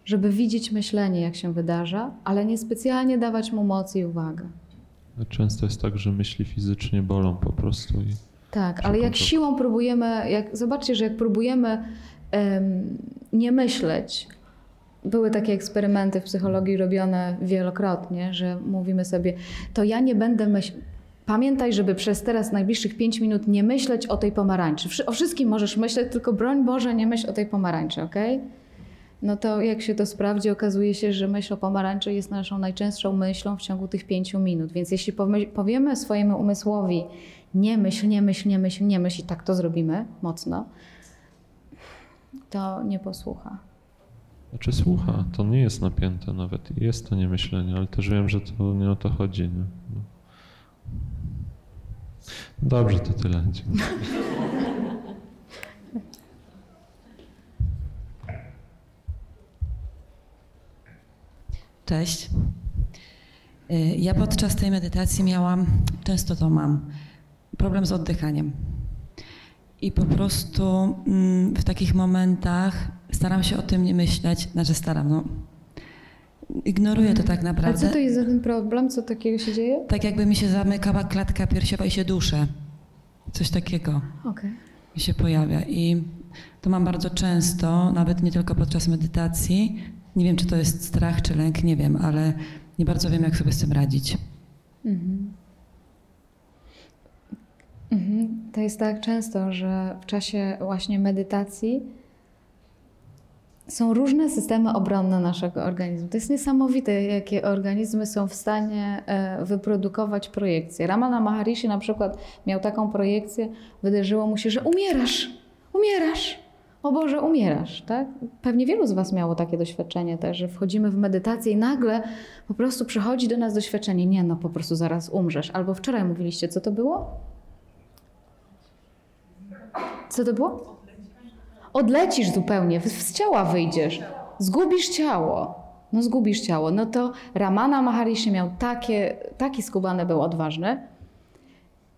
żeby widzieć myślenie, jak się wydarza, ale nie specjalnie dawać mu mocy i uwagę. Często jest tak, że myśli fizycznie bolą po prostu i Tak, ale jak siłą próbujemy, jak, zobaczcie, że jak próbujemy em, nie myśleć, były takie eksperymenty w psychologii robione wielokrotnie, że mówimy sobie, to ja nie będę myśleć. Pamiętaj, żeby przez teraz najbliższych 5 minut nie myśleć o tej pomarańczy. O wszystkim możesz myśleć, tylko broń Boże, nie myśl o tej pomarańczy, ok? No to jak się to sprawdzi, okazuje się, że myśl o pomarańczy jest naszą najczęstszą myślą w ciągu tych 5 minut. Więc jeśli powiemy swojemu umysłowi, nie myśl, nie myśl, nie myśl, nie myśl i tak to zrobimy mocno, to nie posłucha. Znaczy słucha, to nie jest napięte nawet. Jest to niemyślenie, ale też wiem, że to nie o to chodzi. Nie? No. Dobrze, to tyle. Dziękuję. Cześć. Y, Ja podczas tej medytacji miałam, często to mam, problem z oddychaniem. I po prostu mm, w takich momentach staram się o tym nie myśleć, znaczy staram, no. Ignoruję to tak A naprawdę. co to jest za ten problem? Co takiego się dzieje? Tak jakby mi się zamykała klatka piersiowa i się duszę. Coś takiego Okej. mi się pojawia. I to mam bardzo często, nawet nie tylko podczas medytacji. Nie wiem, czy to jest strach czy lęk, nie wiem, ale nie bardzo wiem, jak sobie z tym radzić. Mhm. Mhm. To jest tak często, że w czasie właśnie medytacji są różne systemy obronne naszego organizmu. To jest niesamowite, jakie organizmy są w stanie e, wyprodukować projekcje. Ramana Maharishi na przykład miał taką projekcję, wydarzyło mu się, że umierasz, umierasz. O Boże, umierasz, tak? Pewnie wielu z Was miało takie doświadczenie też, że wchodzimy w medytację i nagle po prostu przychodzi do nas doświadczenie, nie no, po prostu zaraz umrzesz. Albo wczoraj mówiliście, co to było? Co to było? Odlecisz zupełnie, z- ciała wyjdziesz, zgubisz ciało. No zgubisz ciało. No to Ramana Maharishi miał takie, taki skubany był odważny.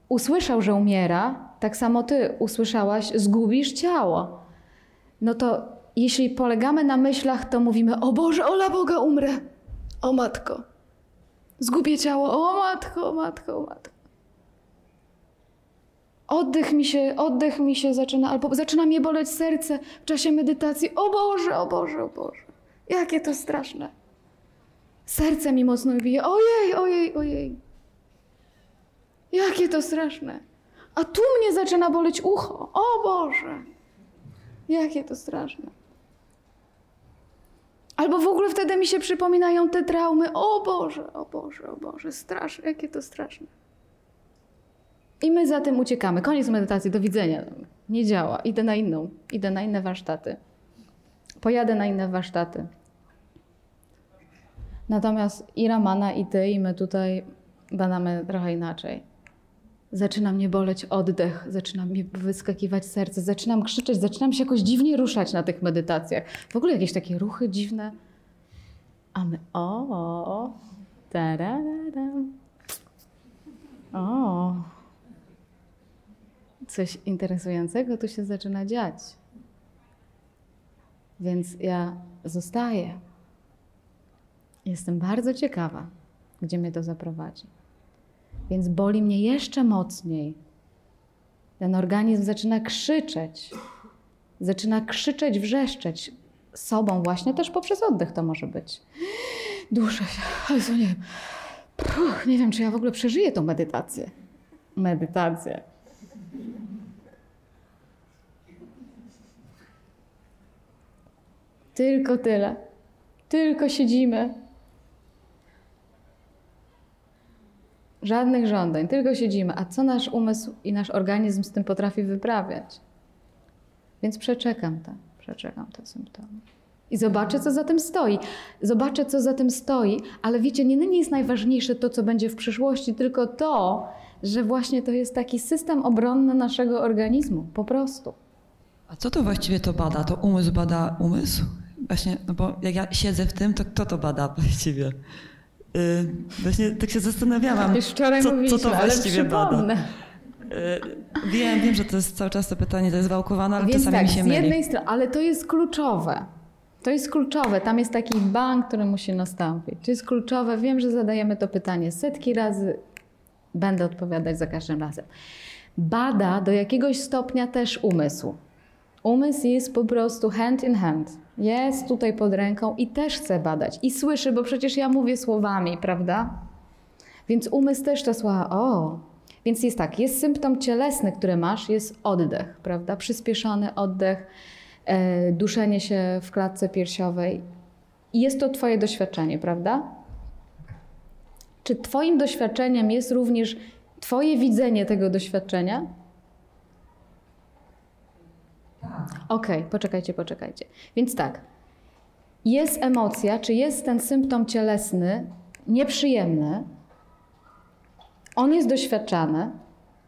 Usłyszał, że umiera, tak samo ty usłyszałaś, zgubisz ciało. No to jeśli polegamy na myślach, to mówimy, o Boże, ola Boga, umrę. O matko. Zgubię ciało, o matko, o matko, o matko. Oddech mi się, oddech mi się zaczyna, albo zaczyna mnie boleć serce w czasie medytacji. O Boże, o Boże, o Boże. Jakie to straszne. Serce mi mocno bije. Ojej, ojej, ojej. Jakie to straszne. A tu mnie zaczyna boleć ucho. O Boże. Jakie to straszne. Albo w ogóle wtedy mi się przypominają te traumy. O Boże, o Boże, o Boże, straszne, jakie to straszne. I my za tym uciekamy. Koniec medytacji, do widzenia. Nie działa. Idę na inną. Idę na inne warsztaty. Pojadę na inne warsztaty. Natomiast i Ramana, i ty, i my tutaj badamy trochę inaczej. Zaczyna mnie boleć oddech, zaczyna mi wyskakiwać serce, zaczynam krzyczeć, zaczynam się jakoś dziwnie ruszać na tych medytacjach. W ogóle jakieś takie ruchy dziwne. A my o, o. O, coś interesującego tu się zaczyna dziać. Więc ja zostaję. Jestem bardzo ciekawa, gdzie mnie to zaprowadzi. Więc boli mnie jeszcze mocniej. Ten organizm zaczyna krzyczeć. Zaczyna krzyczeć, wrzeszczeć. sobą właśnie też poprzez oddech to może być. Duszę się. Jezu, nie wiem. Puh, nie wiem, czy ja w ogóle przeżyję tą medytację. Medytację. Tylko tyle. Tylko siedzimy. Żadnych żądań, tylko siedzimy. A co nasz umysł i nasz organizm z tym potrafi wyprawiać? Więc przeczekam to, przeczekam te symptomy. I zobaczę, co za tym stoi. Zobaczę, co za tym stoi, ale wiecie, nie, nie jest najważniejsze to, co będzie w przyszłości, tylko to, że właśnie to jest taki system obronny naszego organizmu, po prostu. A co to właściwie to bada? To umysł bada umysł? Właśnie, no bo jak ja siedzę w tym, to kto to bada właściwie? Yy, właśnie tak się zastanawiałam, Już wczoraj co, co to właściwie bada. Yy, wiem, wiem, że to jest cały czas to pytanie, to jest wałkowane, ale Więc czasami tak, mi się z myli. jednej strony, ale to jest kluczowe. To jest kluczowe. Tam jest taki bank, który musi nastąpić. To jest kluczowe. Wiem, że zadajemy to pytanie setki razy. Będę odpowiadać za każdym razem. Bada do jakiegoś stopnia też umysł. Umysł jest po prostu hand in hand. Jest tutaj pod ręką i też chce badać. I słyszy, bo przecież ja mówię słowami, prawda? Więc umysł też to słucha. O! Więc jest tak, jest symptom cielesny, który masz, jest oddech, prawda? Przyspieszony oddech, e, duszenie się w klatce piersiowej. I jest to Twoje doświadczenie, prawda? Czy Twoim doświadczeniem jest również Twoje widzenie tego doświadczenia? Okej, poczekajcie, poczekajcie. Więc tak, jest emocja, czy jest ten symptom cielesny nieprzyjemny, on jest doświadczany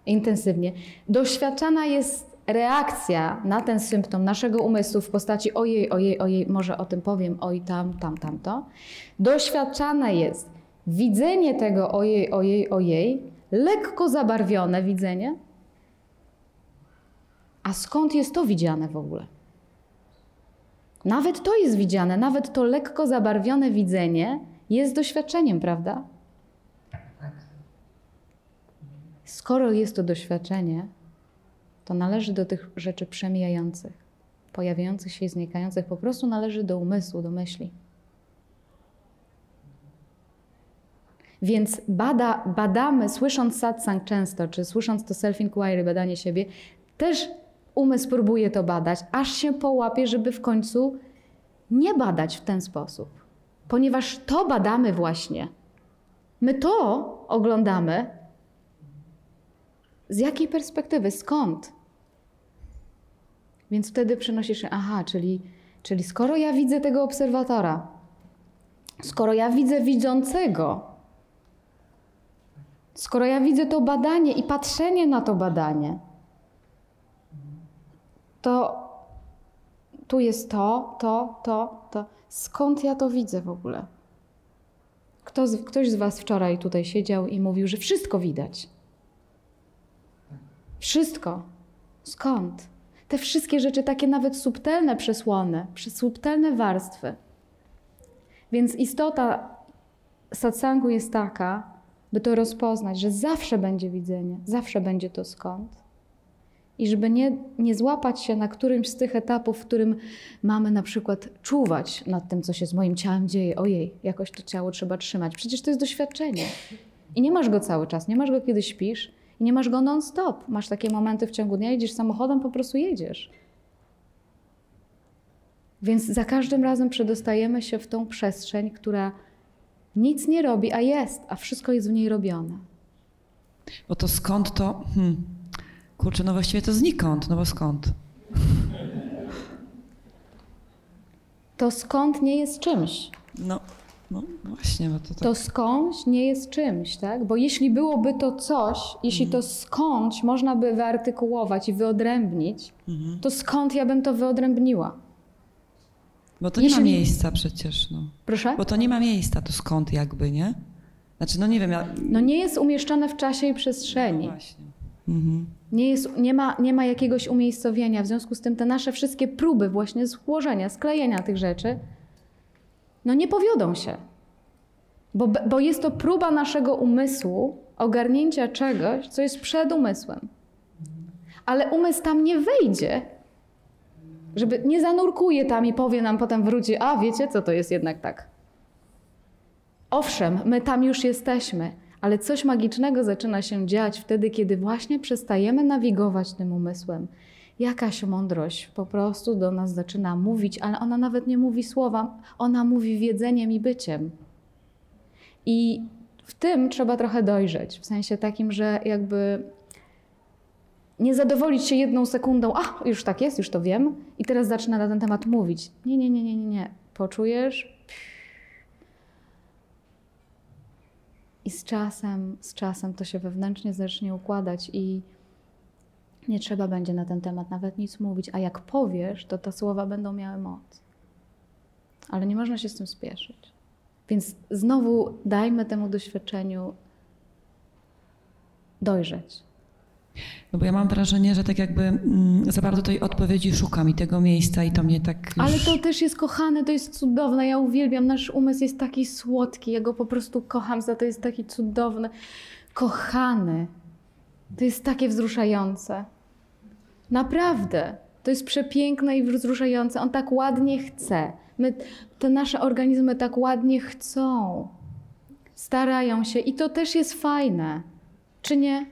intensywnie. Doświadczana jest reakcja na ten symptom naszego umysłu w postaci ojej, ojej, ojej, może o tym powiem, oj, tam, tam, tamto. Doświadczane jest widzenie tego ojej, ojej, ojej, lekko zabarwione widzenie. A skąd jest to widziane w ogóle? Nawet to jest widziane, nawet to lekko zabarwione widzenie jest doświadczeniem, prawda? Skoro jest to doświadczenie, to należy do tych rzeczy przemijających, pojawiających się i znikających, po prostu należy do umysłu, do myśli. Więc bada, badamy, słysząc satsang często, czy słysząc to self-inquiry, badanie siebie, też umysł próbuje to badać, aż się połapie, żeby w końcu nie badać w ten sposób. Ponieważ to badamy właśnie. My to oglądamy, z jakiej perspektywy? Skąd? Więc wtedy przenosisz się, aha, czyli, czyli skoro ja widzę tego obserwatora, skoro ja widzę widzącego, skoro ja widzę to badanie i patrzenie na to badanie, to tu jest to, to, to, to. Skąd ja to widzę w ogóle? Kto z, ktoś z Was wczoraj tutaj siedział i mówił, że wszystko widać. Wszystko. Skąd? Te wszystkie rzeczy, takie nawet subtelne przesłony, subtelne warstwy. Więc istota satsangu jest taka, by to rozpoznać, że zawsze będzie widzenie, zawsze będzie to skąd. I żeby nie, nie złapać się na którymś z tych etapów, w którym mamy na przykład czuwać nad tym, co się z moim ciałem dzieje. Ojej, jakoś to ciało trzeba trzymać. Przecież to jest doświadczenie. I nie masz go cały czas, nie masz go kiedy śpisz i nie masz go non-stop. Masz takie momenty w ciągu dnia, jedziesz samochodem, po prostu jedziesz. Więc za każdym razem przedostajemy się w tą przestrzeń, która nic nie robi, a jest, a wszystko jest w niej robione. Bo to skąd to... Hmm. Kurczę, no właściwie to znikąd, no bo skąd? To skąd nie jest czymś. No, no właśnie, bo to tak... To skądś nie jest czymś, tak? Bo jeśli byłoby to coś, jeśli to skądś można by wyartykułować i wyodrębnić, Mhm. to skąd ja bym to wyodrębniła? Bo to nie ma miejsca przecież, no. Proszę? Bo to nie ma miejsca, to skąd jakby, nie? Znaczy, no nie wiem, ja... No nie jest umieszczone w czasie i przestrzeni. No właśnie. Mhm. Nie, jest, nie, ma, nie ma jakiegoś umiejscowienia. W związku z tym te nasze wszystkie próby właśnie złożenia, sklejenia tych rzeczy, no nie powiodą się. Bo, bo jest to próba naszego umysłu ogarnięcia czegoś, co jest przed umysłem. Ale umysł tam nie wejdzie, Żeby nie zanurkuje tam i powie nam, potem wróci, a wiecie co, to jest jednak tak. Owszem, my tam już jesteśmy, ale coś magicznego zaczyna się dziać wtedy, kiedy właśnie przestajemy nawigować tym umysłem. Jakaś mądrość po prostu do nas zaczyna mówić, ale ona nawet nie mówi słowa, ona mówi wiedzeniem i byciem. I w tym trzeba trochę dojrzeć, w sensie takim, że jakby nie zadowolić się jedną sekundą, a już tak jest, już to wiem, i teraz zacznę na ten temat mówić. Nie, nie, nie, nie, nie, nie. Poczujesz, I z czasem, z czasem to się wewnętrznie zacznie układać i nie trzeba będzie na ten temat nawet nic mówić. A jak powiesz, to te słowa będą miały moc. Ale nie można się z tym spieszyć. Więc znowu dajmy temu doświadczeniu dojrzeć. No bo ja mam wrażenie, że tak jakby mm, za bardzo tej odpowiedzi szukam i tego miejsca i to mnie tak już... Ale to też jest kochane, to jest cudowne. Ja uwielbiam, nasz umysł jest taki słodki. Ja go po prostu kocham za to, jest taki cudowny. Kochany. To jest takie wzruszające. Naprawdę. To jest przepiękne i wzruszające. On tak ładnie chce. My, te nasze organizmy tak ładnie chcą. Starają się i to też jest fajne. Czy nie?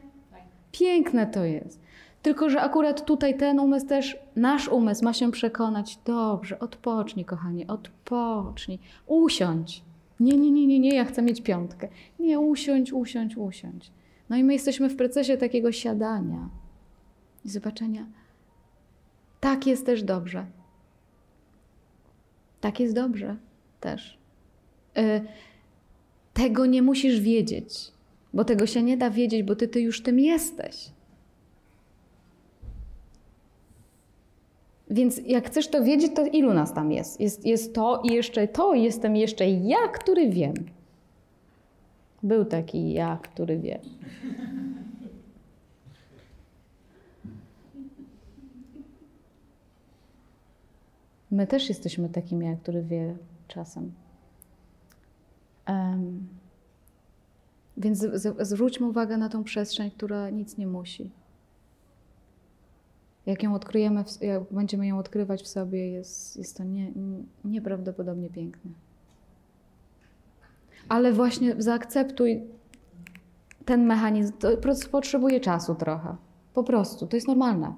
Piękne to jest. Tylko, że akurat tutaj ten umysł też, nasz umysł ma się przekonać, dobrze, odpocznij, kochanie, odpocznij, usiądź. Nie, nie, nie, nie, nie, ja chcę mieć piątkę. Nie, usiądź, usiądź, usiądź. No i my jesteśmy w procesie takiego siadania i zobaczenia. Tak jest też dobrze. Tak jest dobrze też. Y, tego nie musisz wiedzieć, bo tego się nie da wiedzieć, bo ty, ty już tym jesteś. Więc jak chcesz to wiedzieć, to ilu nas tam jest? Jest, jest to i jeszcze to, i jestem jeszcze ja, który wiem. Był taki ja, który wie. My też jesteśmy takim ja, który wie czasem. Em, więc zwróćmy uwagę na tą przestrzeń, która nic nie musi. Jak ją odkryjemy, jak będziemy ją odkrywać w sobie, jest, jest to nie, nie, nieprawdopodobnie piękne. Ale właśnie zaakceptuj ten mechanizm. To po prostu potrzebuje czasu trochę. Po prostu. To jest normalne.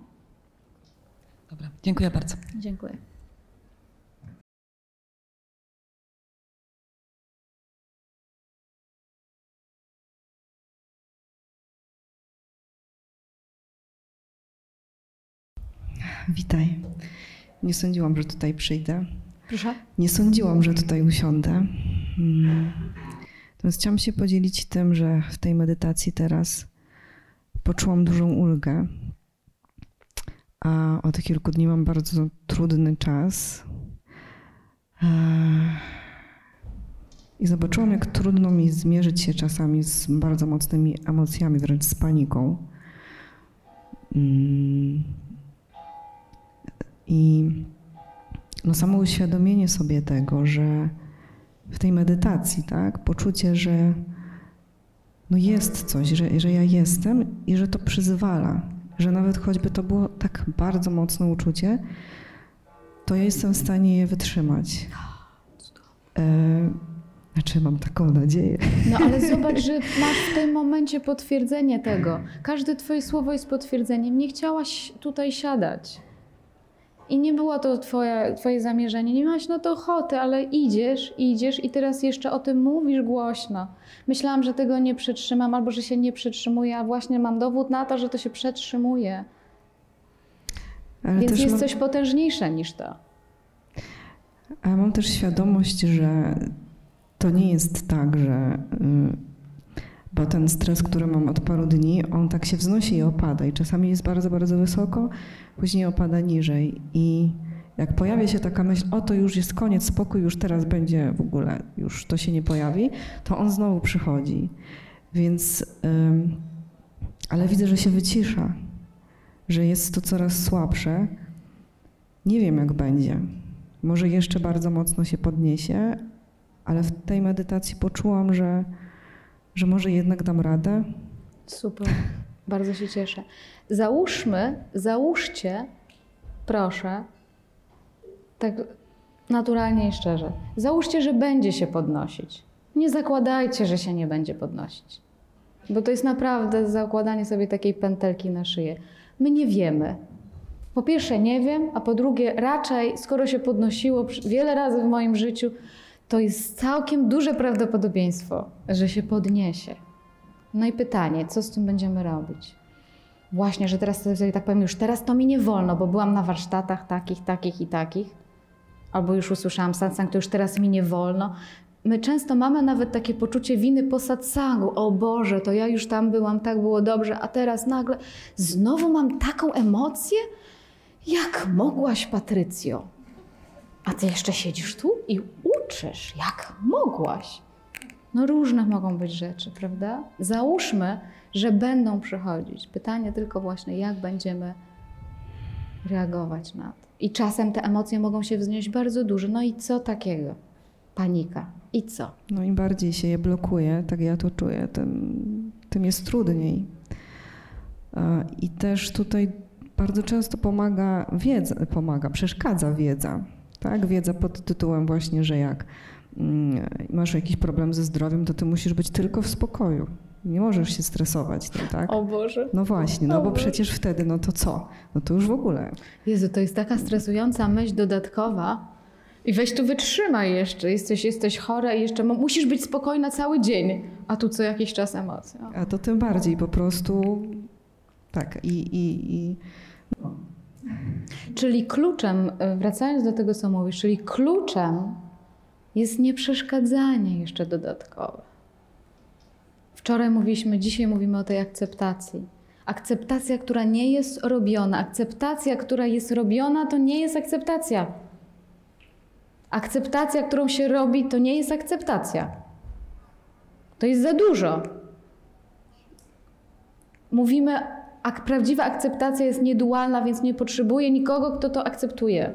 Dobra, dziękuję bardzo. Dziękuję. Witaj. Nie sądziłam, że tutaj przyjdę. Proszę. Nie sądziłam, że tutaj usiądę. Mm. Natomiast chciałam się podzielić tym, że w tej medytacji teraz poczułam dużą ulgę. A od kilku dni mam bardzo trudny czas. Eee, I zobaczyłam, jak trudno mi zmierzyć się czasami z bardzo mocnymi emocjami, wręcz z paniką. Mm. I no samo uświadomienie sobie tego, że w tej medytacji, tak, poczucie, że no jest coś, że, że ja jestem i że to przyzwala, że nawet choćby to było tak bardzo mocne uczucie, to ja jestem w stanie je wytrzymać. E, znaczy, mam taką nadzieję. No ale zobacz, że masz w tym momencie potwierdzenie tego. Każde twoje słowo jest potwierdzeniem. Nie chciałaś tutaj siadać. I nie było to twoje, twoje zamierzenie. Nie miałaś na to ochoty, ale idziesz, idziesz i teraz jeszcze o tym mówisz głośno. Myślałam, że tego nie przetrzymam albo że się nie przetrzymuje, a właśnie mam dowód na to, że to się przetrzymuje. Ale Więc jest mam, coś potężniejsze niż to. ale mam też świadomość, że to nie jest tak, że y, bo ten stres, który mam od paru dni, on tak się wznosi i opada i czasami jest bardzo, bardzo wysoko, później opada niżej i jak pojawia się taka myśl, o to już jest koniec, spokój, już teraz będzie w ogóle, już to się nie pojawi, to on znowu przychodzi. Więc, ym, ale widzę, że się wycisza, że jest to coraz słabsze. Nie wiem, jak będzie. Może jeszcze bardzo mocno się podniesie, ale w tej medytacji poczułam, że, że może jednak dam radę. Super. Bardzo się cieszę. Załóżmy, załóżcie, proszę, tak naturalnie i szczerze. Załóżcie, że będzie się podnosić. Nie zakładajcie, że się nie będzie podnosić. Bo to jest naprawdę zakładanie sobie takiej pętelki na szyję. My nie wiemy. Po pierwsze nie wiem, a po drugie raczej, skoro się podnosiło wiele razy w moim życiu, to jest całkiem duże prawdopodobieństwo, że się podniesie. No i pytanie, co z tym będziemy robić? Właśnie, że teraz sobie tak powiem, już teraz to mi nie wolno, bo byłam na warsztatach takich, takich i takich, albo już usłyszałam satsang, to już teraz mi nie wolno. My często mamy nawet takie poczucie winy po satsangu. O Boże, to ja już tam byłam, tak było dobrze, a teraz nagle znowu mam taką emocję? Jak mogłaś, Patrycjo? A ty jeszcze siedzisz tu i uczysz. Jak mogłaś? No różne mogą być rzeczy, prawda? Załóżmy, że będą przychodzić. Pytanie tylko właśnie, jak będziemy reagować na to. I czasem te emocje mogą się wznieść bardzo duże. No i co takiego? Panika. I co? No im bardziej się je blokuje, tak ja to czuję, tym, tym jest trudniej. E, I też tutaj bardzo często pomaga wiedza, pomaga, przeszkadza wiedza. Tak? Wiedza pod tytułem właśnie, że jak mm, masz jakiś problem ze zdrowiem, to ty musisz być tylko w spokoju. Nie możesz się stresować tym, tak? O Boże. No właśnie, no O bo Boże. przecież wtedy, no to co? No to już w ogóle. Jezu, to jest taka stresująca myśl dodatkowa. I weź tu wytrzymaj jeszcze. Jesteś, jesteś chora i jeszcze musisz być spokojna cały dzień. A tu co jakiś czas emocje. O. A to tym bardziej po prostu tak i, i, i Czyli kluczem, y, wracając do tego, co mówisz, czyli kluczem jest nieprzeszkadzanie jeszcze dodatkowe. Wczoraj mówiliśmy, dzisiaj mówimy o tej akceptacji. Akceptacja, która nie jest robiona, akceptacja, która jest robiona, to nie jest akceptacja. Akceptacja, którą się robi, to nie jest akceptacja. To jest za dużo. Mówimy, ak prawdziwa akceptacja jest niedualna, więc nie potrzebuje nikogo, kto to akceptuje.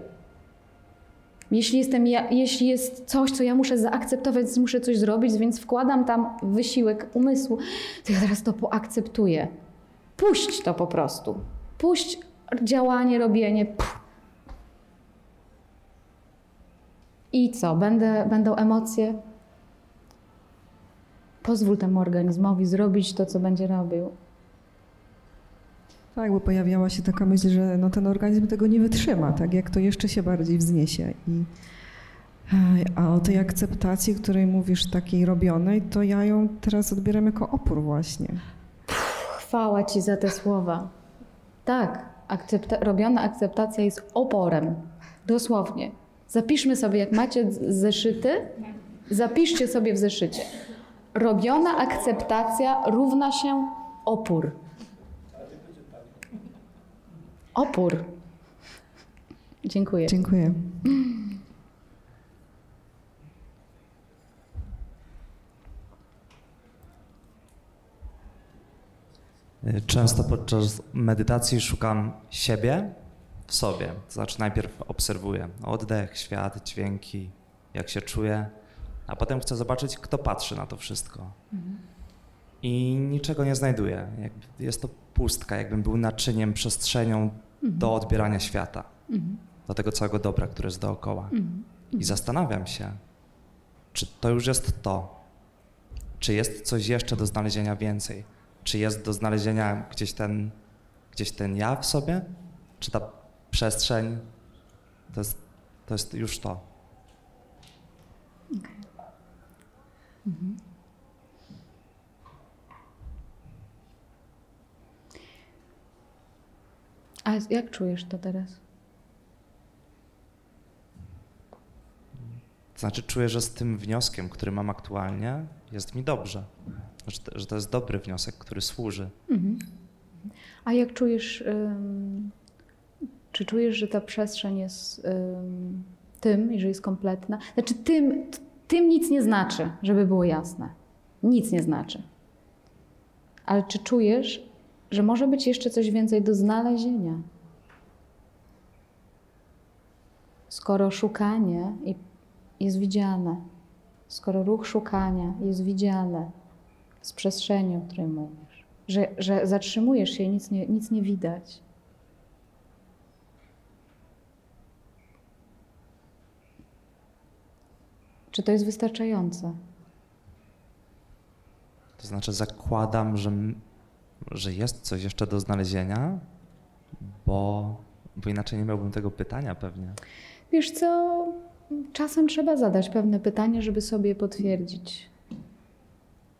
Jeśli, jestem ja, jeśli jest coś, co ja muszę zaakceptować, muszę coś zrobić, więc wkładam tam wysiłek umysłu, to ja teraz to poakceptuję. Puść to po prostu. Puść działanie, robienie. Pff. I co? Będę, będą emocje? Pozwól temu organizmowi zrobić to, co będzie robił. Tak, bo pojawiała się taka myśl, że no ten organizm tego nie wytrzyma, tak jak to jeszcze się bardziej wzniesie. I, a o tej akceptacji, której mówisz, takiej robionej, to ja ją teraz odbieram jako opór właśnie. Chwała Ci za te słowa. Tak, akcepta- robiona akceptacja jest oporem. Dosłownie. Zapiszmy sobie, jak macie zeszyty, zapiszcie sobie w zeszycie. Robiona akceptacja równa się opór. Opór. Dziękuję. Dziękuję. Często podczas medytacji szukam siebie w sobie. To znaczy najpierw obserwuję oddech, świat, dźwięki, jak się czuję, a potem chcę zobaczyć, kto patrzy na to wszystko. I niczego nie znajduję. Jest to pustka, jakbym był naczyniem, przestrzenią do odbierania świata, do tego całego dobra, które jest dookoła. I zastanawiam się, czy to już jest to, czy jest coś jeszcze do znalezienia więcej? Czy jest do znalezienia gdzieś ten, gdzieś ten ja w sobie? Czy ta przestrzeń to jest, to jest już to? A jak czujesz to teraz? To znaczy czuję, że z tym wnioskiem, który mam aktualnie, jest mi dobrze. Że to, że to jest dobry wniosek, który służy. A jak czujesz, ym, czy czujesz, że ta przestrzeń jest ym, tym i że jest kompletna? Znaczy tym, tym nic nie znaczy, żeby było jasne. Nic nie znaczy. Ale czy czujesz, że może być jeszcze coś więcej do znalezienia? Skoro szukanie jest widziane, skoro ruch szukania jest widziany z przestrzeni, o której mówisz, że, że zatrzymujesz się i nic nie, nic nie widać. Czy to jest wystarczające? To znaczy zakładam, że, że jest coś jeszcze do znalezienia, bo, bo inaczej nie miałbym tego pytania pewnie. Wiesz co, czasem trzeba zadać pewne pytanie, żeby sobie potwierdzić.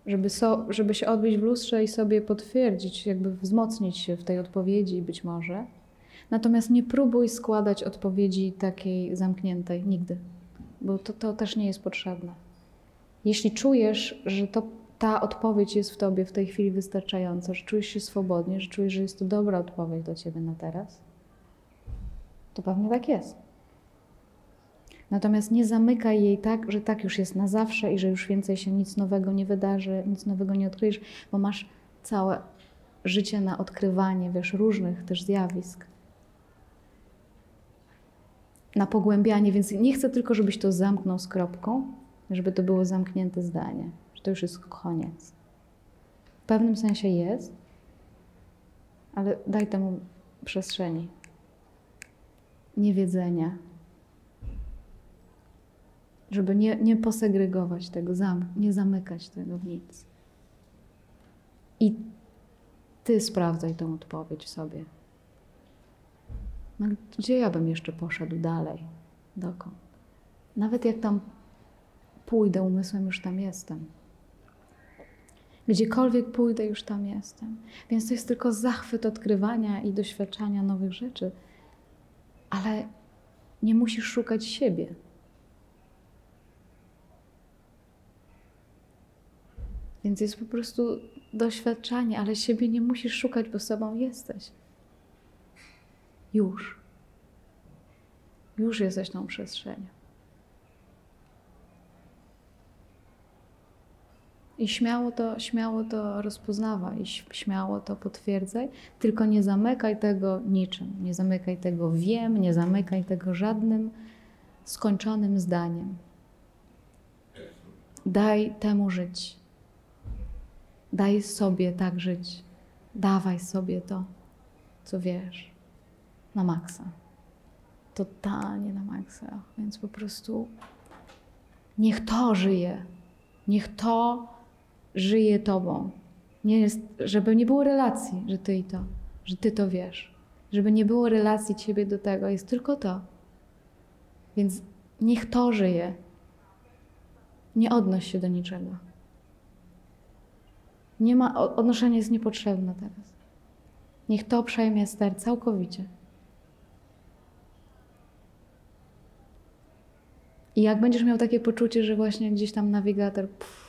Żeby, so, żeby się odbić w lustrze i sobie potwierdzić, jakby wzmocnić się w tej odpowiedzi być może. Natomiast nie próbuj składać odpowiedzi takiej zamkniętej nigdy, bo to, to też nie jest potrzebne. Jeśli czujesz, że to, ta odpowiedź jest w tobie w tej chwili wystarczająca, że czujesz się swobodnie, że czujesz, że jest to dobra odpowiedź dla ciebie na teraz, to pewnie tak jest. Natomiast nie zamykaj jej tak, że tak już jest na zawsze i że już więcej się nic nowego nie wydarzy, nic nowego nie odkryjesz, bo masz całe życie na odkrywanie, wiesz, różnych też zjawisk. Na pogłębianie, więc nie chcę tylko, żebyś to zamknął z kropką, żeby to było zamknięte zdanie, to już jest koniec. W pewnym sensie jest, ale daj temu przestrzeni. Niewiedzenia, żeby nie, nie posegregować tego, zam, nie zamykać tego w nic. I ty sprawdzaj tą odpowiedź sobie. No, gdzie ja bym jeszcze poszedł dalej? Dokąd? Nawet jak tam pójdę umysłem, już tam jestem. Gdziekolwiek pójdę, już tam jestem. Więc to jest tylko zachwyt odkrywania i doświadczania nowych rzeczy, ale nie musisz szukać siebie. Więc jest po prostu doświadczanie, ale siebie nie musisz szukać, bo sobą jesteś. Już. Już jesteś tą przestrzenią. I śmiało to, śmiało to rozpoznawaj, śmiało to potwierdzaj, tylko nie zamykaj tego niczym. Nie zamykaj tego wiem, nie zamykaj tego żadnym skończonym zdaniem. Daj temu żyć. Daj sobie tak żyć. Dawaj sobie to, co wiesz, na maksa. Totalnie na maksa. Więc po prostu niech to żyje. Niech to żyje tobą. Nie jest, żeby nie było relacji, że ty i to, że ty to wiesz. Żeby nie było relacji ciebie do tego, jest tylko to. Więc niech to żyje. Nie odnoś się do niczego. Nie ma, odnoszenie jest niepotrzebne teraz. Niech to przejmie ster całkowicie. I jak będziesz miał takie poczucie, że właśnie gdzieś tam nawigator pff,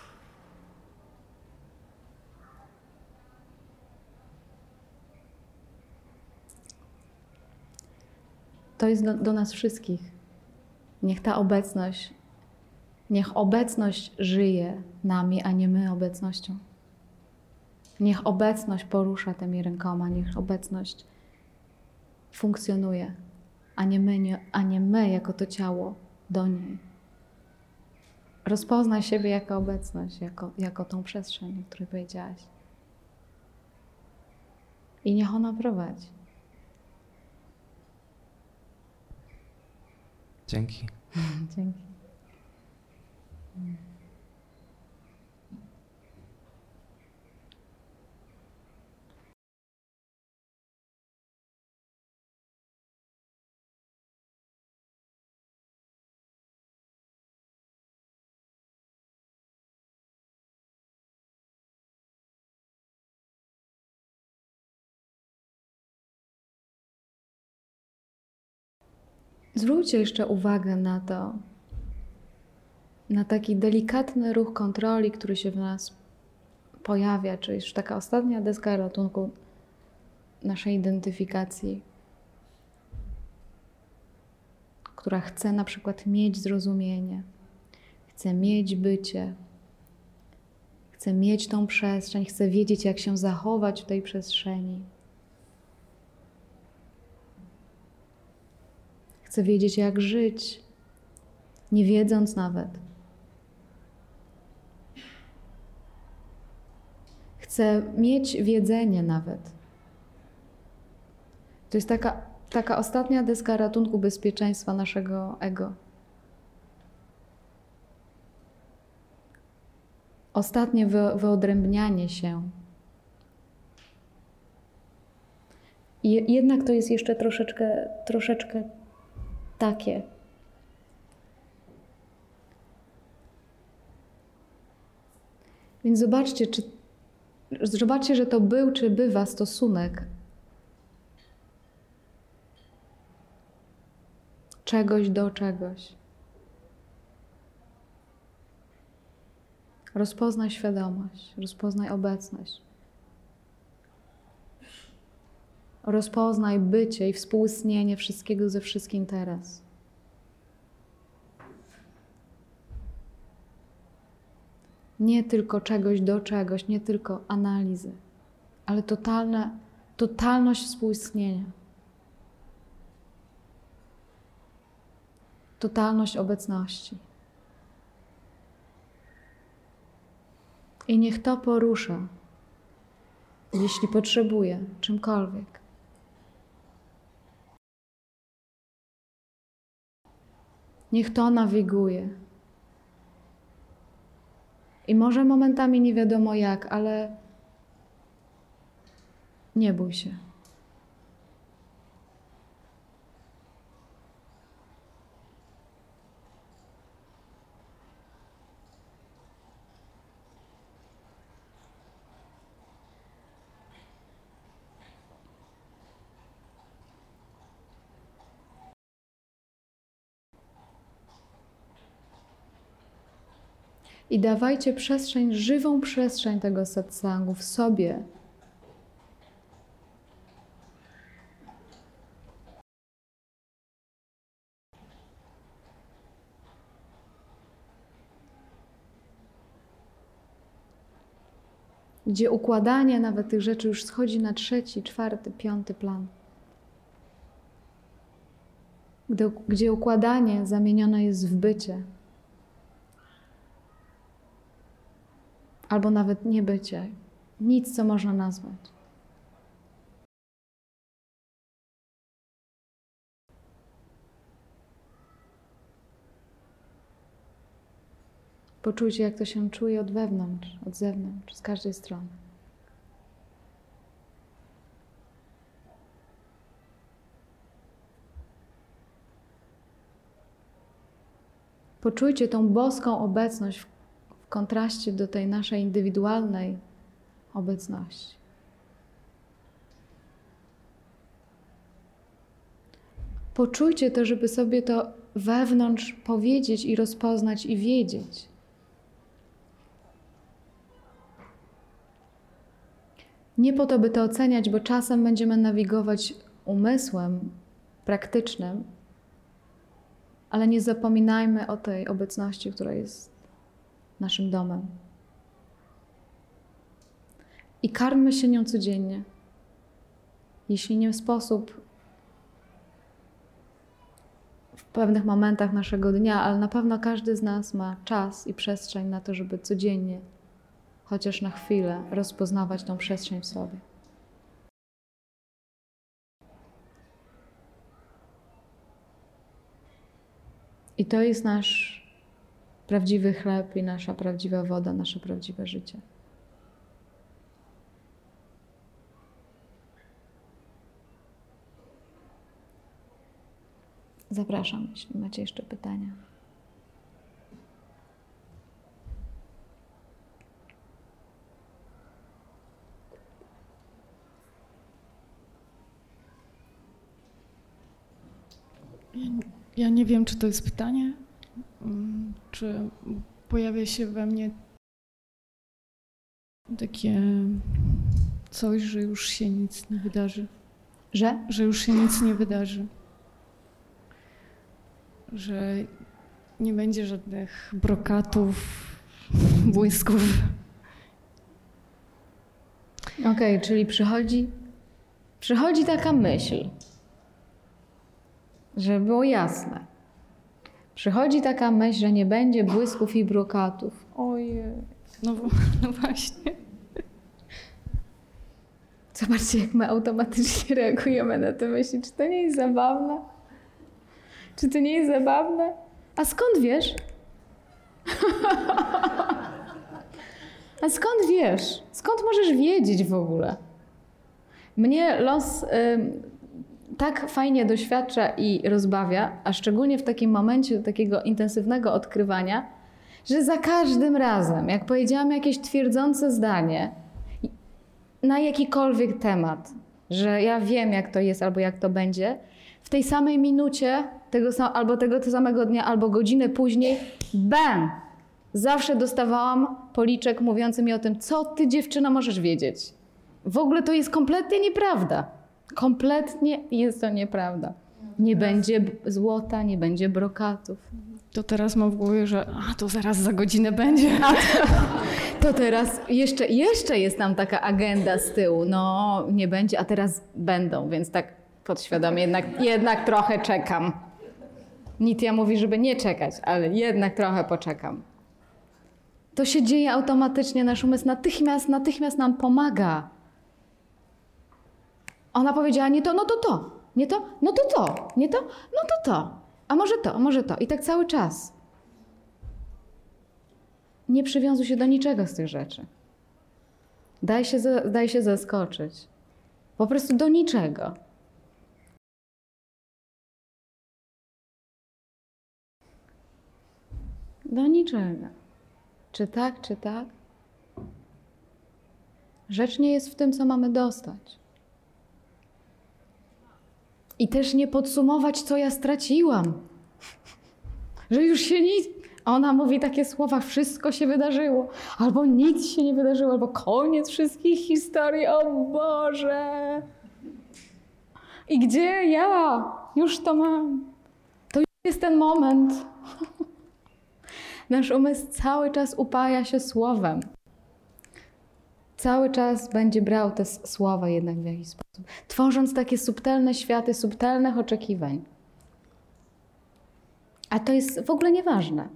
to jest do, do nas wszystkich. Niech ta obecność, niech obecność żyje nami, a nie my obecnością. Niech obecność porusza tymi rękoma, niech obecność funkcjonuje, a nie my, nie, a nie my jako to ciało do niej. Rozpoznaj siebie jako obecność, jako, jako tą przestrzeń, o której powiedziałaś. I niech ona prowadzi. Dzięki. Dzięki. Zwróćcie jeszcze uwagę na to, na taki delikatny ruch kontroli, który się w nas pojawia, czyli już taka ostatnia deska ratunku naszej identyfikacji, która chce na przykład mieć zrozumienie, chce mieć bycie, chce mieć tą przestrzeń, chce wiedzieć, jak się zachować w tej przestrzeni. Chce wiedzieć, jak żyć, nie wiedząc nawet. Chce mieć wiedzenie nawet. To jest taka, taka ostatnia deska ratunku bezpieczeństwa naszego ego. ostatnie wy, wyodrębnianie się. I jednak to jest jeszcze troszeczkę, troszeczkę takie. Więc zobaczcie, czy, zobaczcie, że to był czy bywa stosunek czegoś do czegoś. Rozpoznaj świadomość, rozpoznaj obecność. Rozpoznaj bycie i współistnienie wszystkiego ze wszystkim teraz. Nie tylko czegoś do czegoś, nie tylko analizy, ale totalne, totalność współistnienia. Totalność obecności. I niech to porusza, jeśli potrzebuje, czymkolwiek. Niech to nawiguje. I może momentami nie wiadomo jak, ale nie bój się. I dawajcie przestrzeń, żywą przestrzeń tego satsangu w sobie. Gdzie układanie nawet tych rzeczy już schodzi na trzeci, czwarty, piąty plan. Gdy, gdzie układanie zamienione jest w bycie. Albo nawet niebycie. Nic, co można nazwać. Poczujcie, jak to się czuje od wewnątrz, od zewnątrz, z każdej strony. Poczujcie tą boską obecność w w kontraście do tej naszej indywidualnej obecności. Poczujcie to, żeby sobie to wewnątrz powiedzieć i rozpoznać i wiedzieć. Nie po to, by to oceniać, bo czasem będziemy nawigować umysłem praktycznym, ale nie zapominajmy o tej obecności, która jest naszym domem. I karmmy się nią codziennie. Jeśli nie w sposób w pewnych momentach naszego dnia, ale na pewno każdy z nas ma czas i przestrzeń na to, żeby codziennie, chociaż na chwilę, rozpoznawać tą przestrzeń w sobie. I to jest nasz prawdziwy chleb i nasza prawdziwa woda, nasze prawdziwe życie. Zapraszam, jeśli macie jeszcze pytania. Ja nie wiem, czy to jest pytanie, czy pojawia się we mnie takie coś, że już się nic nie wydarzy. Że? Że już się nic nie wydarzy. Że nie będzie żadnych brokatów, błysków. Okej, czyli przychodzi, przychodzi taka myśl, żeby było jasne. Przychodzi taka myśl, że nie będzie błysków i brokatów. Ojej. No, no właśnie. Zobaczcie, jak my automatycznie reagujemy na te myśli. Czy to nie jest zabawne? Czy to nie jest zabawne? A skąd wiesz? A skąd wiesz? Skąd możesz wiedzieć w ogóle? Mnie los tak fajnie doświadcza i rozbawia, a szczególnie w takim momencie takiego intensywnego odkrywania, że za każdym razem, jak powiedziałam jakieś twierdzące zdanie na jakikolwiek temat, że ja wiem, jak to jest albo jak to będzie, w tej samej minucie, tego albo tego samego dnia, albo godzinę później, bam! Zawsze dostawałam policzek mówiący mi o tym, co ty dziewczyna możesz wiedzieć. W ogóle to jest kompletnie nieprawda. Kompletnie jest to nieprawda. Nie będzie złota, nie będzie brokatów. To teraz mam w głowie, że a to zaraz za godzinę będzie. To teraz jeszcze, jeszcze jest tam taka agenda z tyłu. No, nie będzie, a teraz będą, więc tak podświadomie jednak, jednak trochę czekam. Nitia mówi, żeby nie czekać, ale jednak trochę poczekam. To się dzieje automatycznie, nasz umysł natychmiast, natychmiast nam pomaga. Ona powiedziała, nie to, no to to, nie to, no to to, nie to, no to to, a może to, a może to. I tak cały czas. Nie przywiązuj się do niczego z tych rzeczy. Daj się, daj się zaskoczyć. Po prostu do niczego. Do niczego. Czy tak, czy tak? Rzecz nie jest w tym, co mamy dostać. I też nie podsumować, co ja straciłam. Że już się nic. Ona mówi takie słowa: wszystko się wydarzyło, albo nic się nie wydarzyło, albo koniec wszystkich historii. O Boże! I gdzie ja? Już to mam. To już jest ten moment. Nasz umysł cały czas upaja się słowem. Cały czas będzie brał te słowa jednak w jakiś sposób, tworząc takie subtelne światy, subtelnych oczekiwań. A to jest w ogóle nieważne.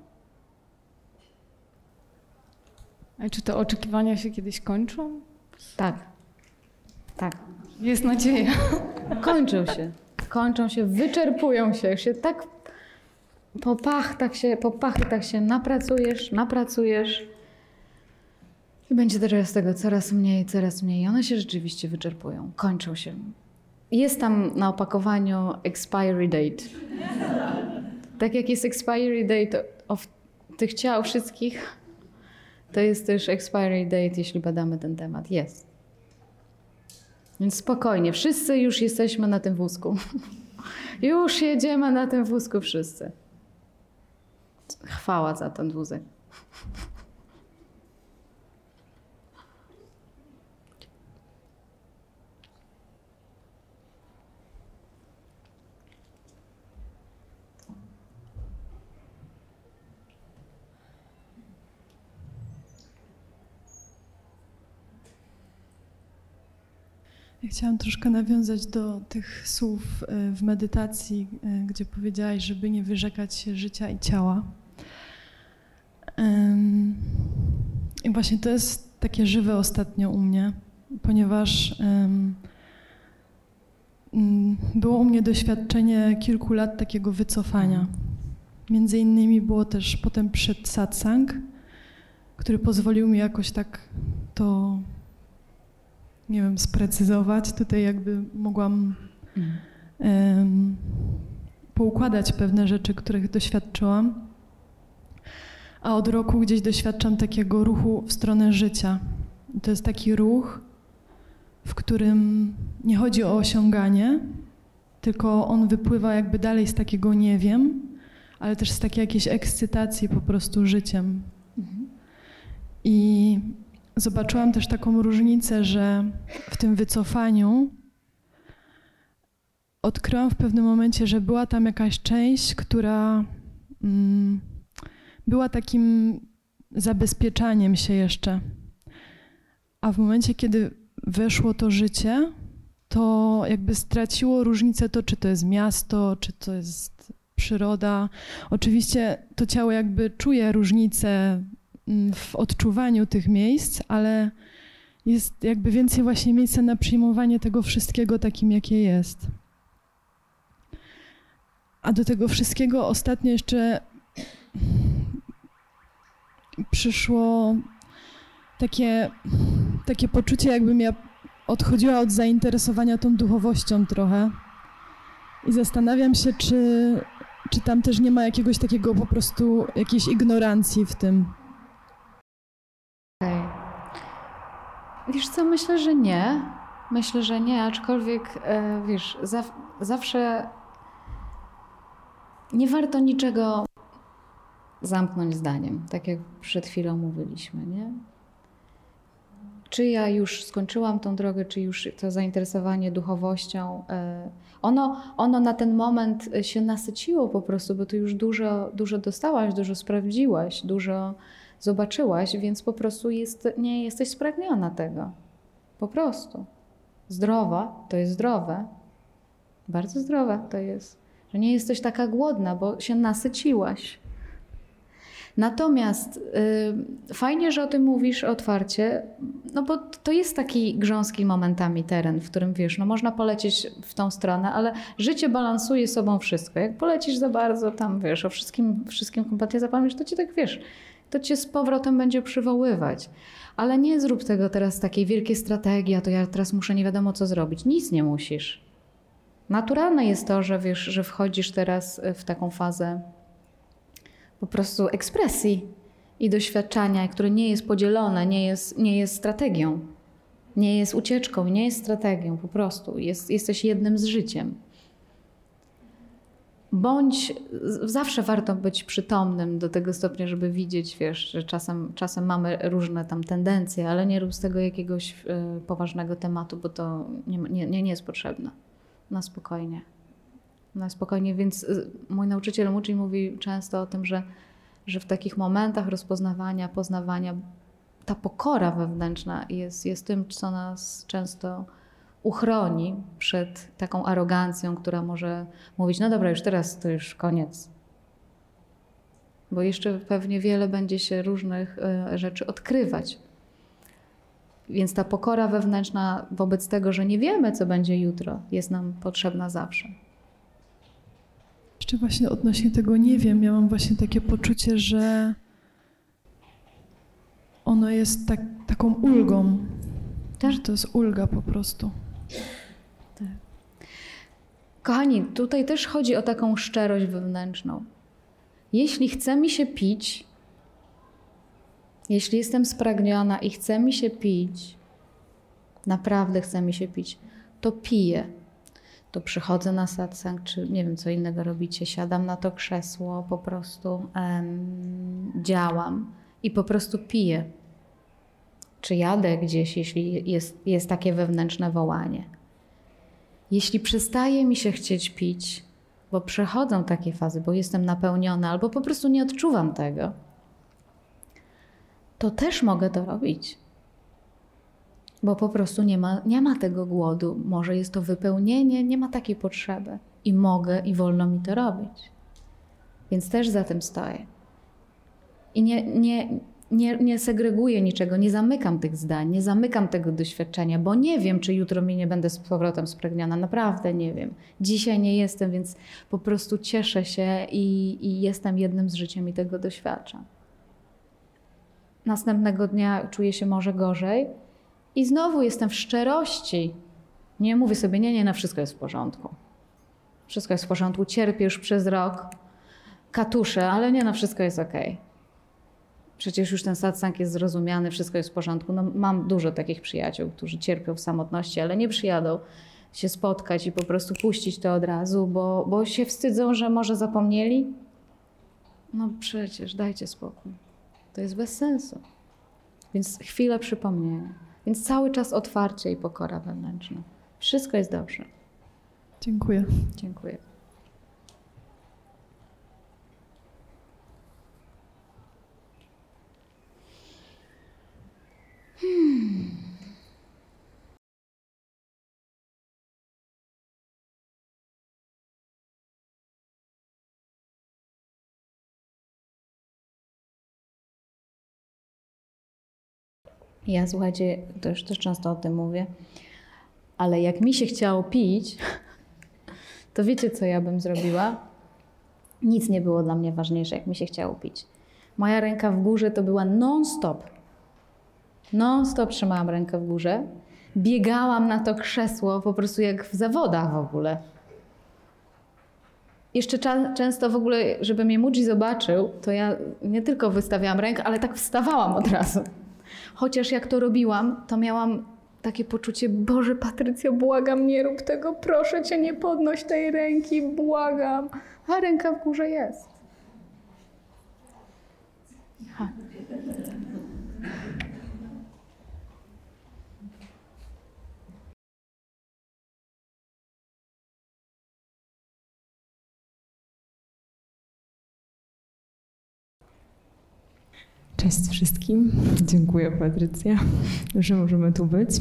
A czy te oczekiwania się kiedyś kończą? Tak. Tak. Jest nadzieja. Kończą się. Kończą się, wyczerpują się. Jak się tak po pach, tak się, po pachy tak się napracujesz, napracujesz. I będzie teraz tego coraz mniej, coraz mniej. I one się rzeczywiście wyczerpują. Kończą się. Jest tam na opakowaniu expiry date. Tak jak jest expiry date of tych ciał wszystkich, to jest też expiry date, jeśli badamy ten temat. Jest. Więc spokojnie, wszyscy już jesteśmy na tym wózku. Już jedziemy na tym wózku wszyscy. Chwała za ten wózek. Chciałam troszkę nawiązać do tych słów e, w medytacji, e, gdzie powiedziałaś, żeby nie wyrzekać się życia i ciała. I właśnie to jest takie żywe ostatnio u mnie, ponieważ było u mnie doświadczenie kilku lat takiego wycofania. Między innymi było też potem przed satsang, który pozwolił mi jakoś tak to nie wiem, sprecyzować. Tutaj jakby mogłam em, poukładać pewne rzeczy, których doświadczyłam. A od roku gdzieś doświadczam takiego ruchu w stronę życia. To jest taki ruch, w którym nie chodzi o osiąganie, tylko on wypływa jakby dalej z takiego nie wiem, ale też z takiej jakiejś ekscytacji po prostu życiem. I zobaczyłam też taką różnicę, że w tym wycofaniu odkryłam w pewnym momencie, że była tam jakaś część, która mm, była takim zabezpieczaniem się jeszcze. A w momencie, kiedy weszło to życie, to jakby straciło różnicę to, czy to jest miasto, czy to jest przyroda. Oczywiście to ciało jakby czuje różnicę w odczuwaniu tych miejsc, ale jest jakby więcej właśnie miejsca na przyjmowanie tego wszystkiego takim, jakie jest. A do tego wszystkiego ostatnio jeszcze przyszło takie, takie poczucie, jakbym ja odchodziła od zainteresowania tą duchowością trochę. I zastanawiam się, czy, czy tam też nie ma jakiegoś takiego po prostu jakiejś ignorancji w tym. Okej. Wiesz co, myślę, że nie. Myślę, że nie, aczkolwiek e, wiesz, zaw, zawsze nie warto niczego zamknąć zdaniem, tak jak przed chwilą mówiliśmy, nie? Czy ja już skończyłam tą drogę, czy już to zainteresowanie duchowością, e, ono, ono na ten moment się nasyciło po prostu, bo ty już dużo, dużo dostałaś, dużo sprawdziłaś, dużo zobaczyłaś, więc po prostu jest, nie jesteś spragniona tego. Po prostu. Zdrowa to jest zdrowe. Bardzo zdrowe to jest. Że nie jesteś taka głodna, bo się nasyciłaś. Natomiast y, fajnie, że o tym mówisz otwarcie, no bo to jest taki grząski momentami teren, w którym wiesz, no można polecieć w tą stronę, ale życie balansuje sobą wszystko. Jak polecisz za bardzo tam, wiesz, o wszystkim, wszystkim kompletnie zapomnisz, to ci tak wiesz, to cię z powrotem będzie przywoływać. Ale nie zrób tego teraz takiej wielkiej strategii, a to ja teraz muszę nie wiadomo co zrobić. Nic nie musisz. Naturalne jest to, że wiesz, że wchodzisz teraz w taką fazę po prostu ekspresji i doświadczania, które nie jest podzielone, nie jest, nie jest strategią, nie jest ucieczką, nie jest strategią, po prostu jest, jesteś jednym z życiem. Bądź, zawsze warto być przytomnym do tego stopnia, żeby widzieć, wiesz, że czasem, czasem mamy różne tam tendencje, ale nie rób z tego jakiegoś y, poważnego tematu, bo to nie, nie, nie jest potrzebne. Na spokojnie. Na spokojnie, więc y, mój nauczyciel Mucci mówi często o tym, że, że w takich momentach rozpoznawania, poznawania ta pokora wewnętrzna jest, jest tym, co nas często uchroni przed taką arogancją, która może mówić, no dobra, już teraz to już koniec. Bo jeszcze pewnie wiele będzie się różnych y, rzeczy odkrywać. Więc ta pokora wewnętrzna wobec tego, że nie wiemy, co będzie jutro, jest nam potrzebna zawsze. Jeszcze właśnie odnośnie tego nie wiem, ja mam właśnie takie poczucie, że ono jest tak, taką ulgą, Tak? że to jest ulga po prostu. Kochani, tutaj też chodzi o taką szczerość wewnętrzną. Jeśli chce mi się pić, jeśli jestem spragniona i chce mi się pić, naprawdę chce mi się pić, to piję. To przychodzę na satsang, czy nie wiem, co innego robicie, siadam na to krzesło, po prostu em, działam i po prostu piję. Czy jadę gdzieś, jeśli jest, jest takie wewnętrzne wołanie. Jeśli przestaje mi się chcieć pić, bo przechodzą takie fazy, bo jestem napełniona, albo po prostu nie odczuwam tego, to też mogę to robić. Bo po prostu nie ma, nie ma tego głodu. Może jest to wypełnienie, nie ma takiej potrzeby. I mogę, i wolno mi to robić. Więc też za tym stoję. I nie, nie, nie, nie segreguję niczego, nie zamykam tych zdań, nie zamykam tego doświadczenia, bo nie wiem, czy jutro mi nie będę z powrotem spragniona. Naprawdę nie wiem. Dzisiaj nie jestem, więc po prostu cieszę się i, i jestem jednym z życiem i tego doświadczam. Następnego dnia czuję się może gorzej i znowu jestem w szczerości. Nie mówię sobie, nie, nie, na wszystko jest w porządku. Wszystko jest w porządku, cierpię już przez rok, katuszę, ale nie, na wszystko jest okej. Okay przecież już ten satsang jest zrozumiany, wszystko jest w porządku. No, mam dużo takich przyjaciół, którzy cierpią w samotności, ale nie przyjadą się spotkać i po prostu puścić to od razu, bo, bo się wstydzą, że może zapomnieli. No przecież dajcie spokój. To jest bez sensu. Więc chwilę przypomnienia. Więc cały czas otwarcie i pokora wewnętrzna. Wszystko jest dobrze. Dziękuję. Dziękuję. Ja słuchajcie, już też często o tym mówię, ale jak mi się chciało pić, to wiecie, co ja bym zrobiła? Nic nie było dla mnie ważniejsze, jak mi się chciało pić. Moja ręka w górze to była non-stop. Non stop trzymałam rękę w górze. Biegałam na to krzesło po prostu jak w zawodach w ogóle. Jeszcze cza- często w ogóle, żeby mnie Muji zobaczył, to ja nie tylko wystawiałam rękę, ale tak wstawałam od razu. Chociaż jak to robiłam, to miałam takie poczucie, Boże Patrycja, błagam, nie rób tego, proszę Cię, nie podnoś tej ręki, błagam. A ręka w górze jest. Ha. Cześć wszystkim. Dziękuję Patrycja, że możemy tu być.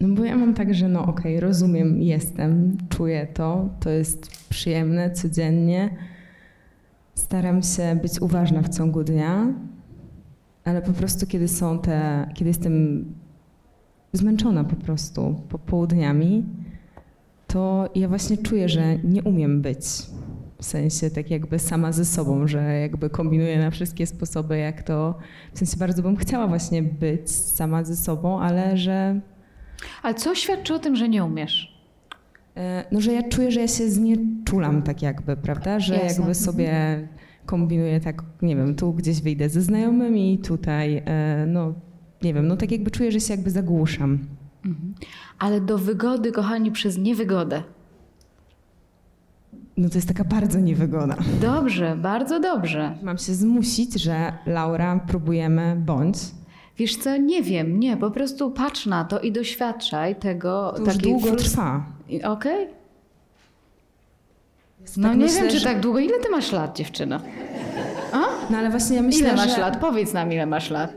No bo ja mam tak, że no okej, rozumiem, jestem, czuję to, to jest przyjemne codziennie. Staram się być uważna w ciągu dnia, ale po prostu kiedy są te, kiedy jestem zmęczona po prostu popołudniami, to ja właśnie czuję, że nie umiem być. W sensie tak jakby sama ze sobą, że jakby kombinuję na wszystkie sposoby, jak to. W sensie bardzo bym chciała właśnie być sama ze sobą, ale że. Ale co świadczy o tym, że nie umiesz? e, No, że ja czuję, że ja się znieczulam tak jakby, prawda? Że Jasne. jakby sobie kombinuję tak, nie wiem, tu gdzieś wyjdę ze znajomymi, tutaj, e, no nie wiem, no tak jakby czuję, że się jakby zagłuszam. Mhm. Ale do wygody, kochani, przez niewygodę. No to jest taka bardzo niewygoda. Dobrze, bardzo dobrze. Mam się zmusić, że Laura, próbujemy, bądź. Wiesz co, nie wiem, nie, po prostu patrz na to i doświadczaj tego. To już długo frus- trwa. Okej? No tak nie myślę, wiem, czy że- tak długo. Ile ty masz lat, dziewczyna? No ale właśnie ja myślę, ile masz że... lat? Powiedz nam, ile masz lat.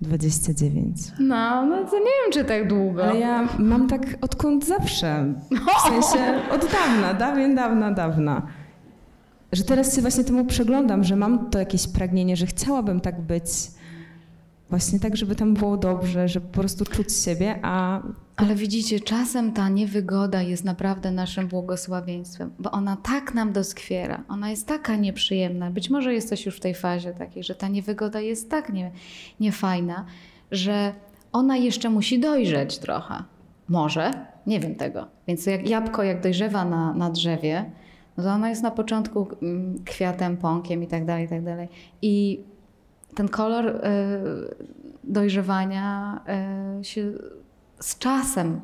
29. No, no to nie wiem, czy tak długo. Ale ja mam tak odkąd zawsze. W sensie od dawna, dawien, dawna, dawna. Że teraz się właśnie temu przeglądam, że mam to jakieś pragnienie, że chciałabym tak być. Właśnie tak, żeby tam było dobrze, żeby po prostu czuć siebie, a Ale widzicie, czasem ta niewygoda jest naprawdę naszym błogosławieństwem, bo ona tak nam doskwiera, ona jest taka nieprzyjemna. Być może jesteś już w tej fazie takiej, że ta niewygoda jest tak nie, niefajna, że ona jeszcze musi dojrzeć trochę. Może, nie wiem tego. Więc jak jabłko, jak dojrzewa na, na drzewie, no to ona jest na początku mm, kwiatem, pąkiem i tak dalej, i tak dalej. I ten kolor y, dojrzewania y, się z czasem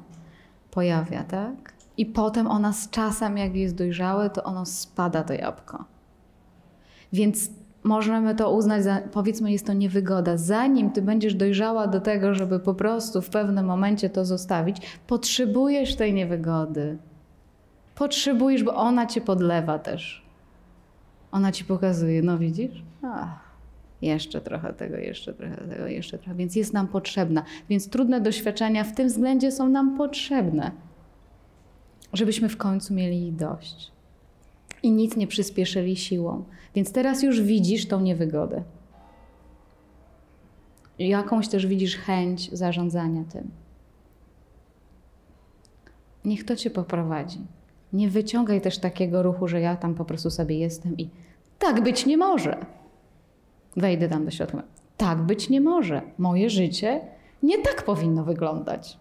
pojawia, tak? I potem ona z czasem, jak jest dojrzałe, to ono spada to jabłko. Więc możemy to uznać za, powiedzmy, jest to niewygoda. Zanim ty będziesz dojrzała do tego, żeby po prostu w pewnym momencie to zostawić, potrzebujesz tej niewygody. Potrzebujesz, bo ona cię podlewa też. Ona ci pokazuje, no widzisz? Ach, jeszcze trochę tego, jeszcze trochę tego, jeszcze trochę. Więc jest nam potrzebna. Więc trudne doświadczenia w tym względzie są nam potrzebne, żebyśmy w końcu mieli dość. I nic nie przyspieszyli siłą. Więc teraz już widzisz tą niewygodę. Jakąś też widzisz chęć zarządzania tym. Niech to cię poprowadzi. Nie wyciągaj też takiego ruchu, że ja tam po prostu sobie jestem i tak być nie może. Wejdę tam do środka. Tak być nie może. Moje życie nie tak powinno wyglądać.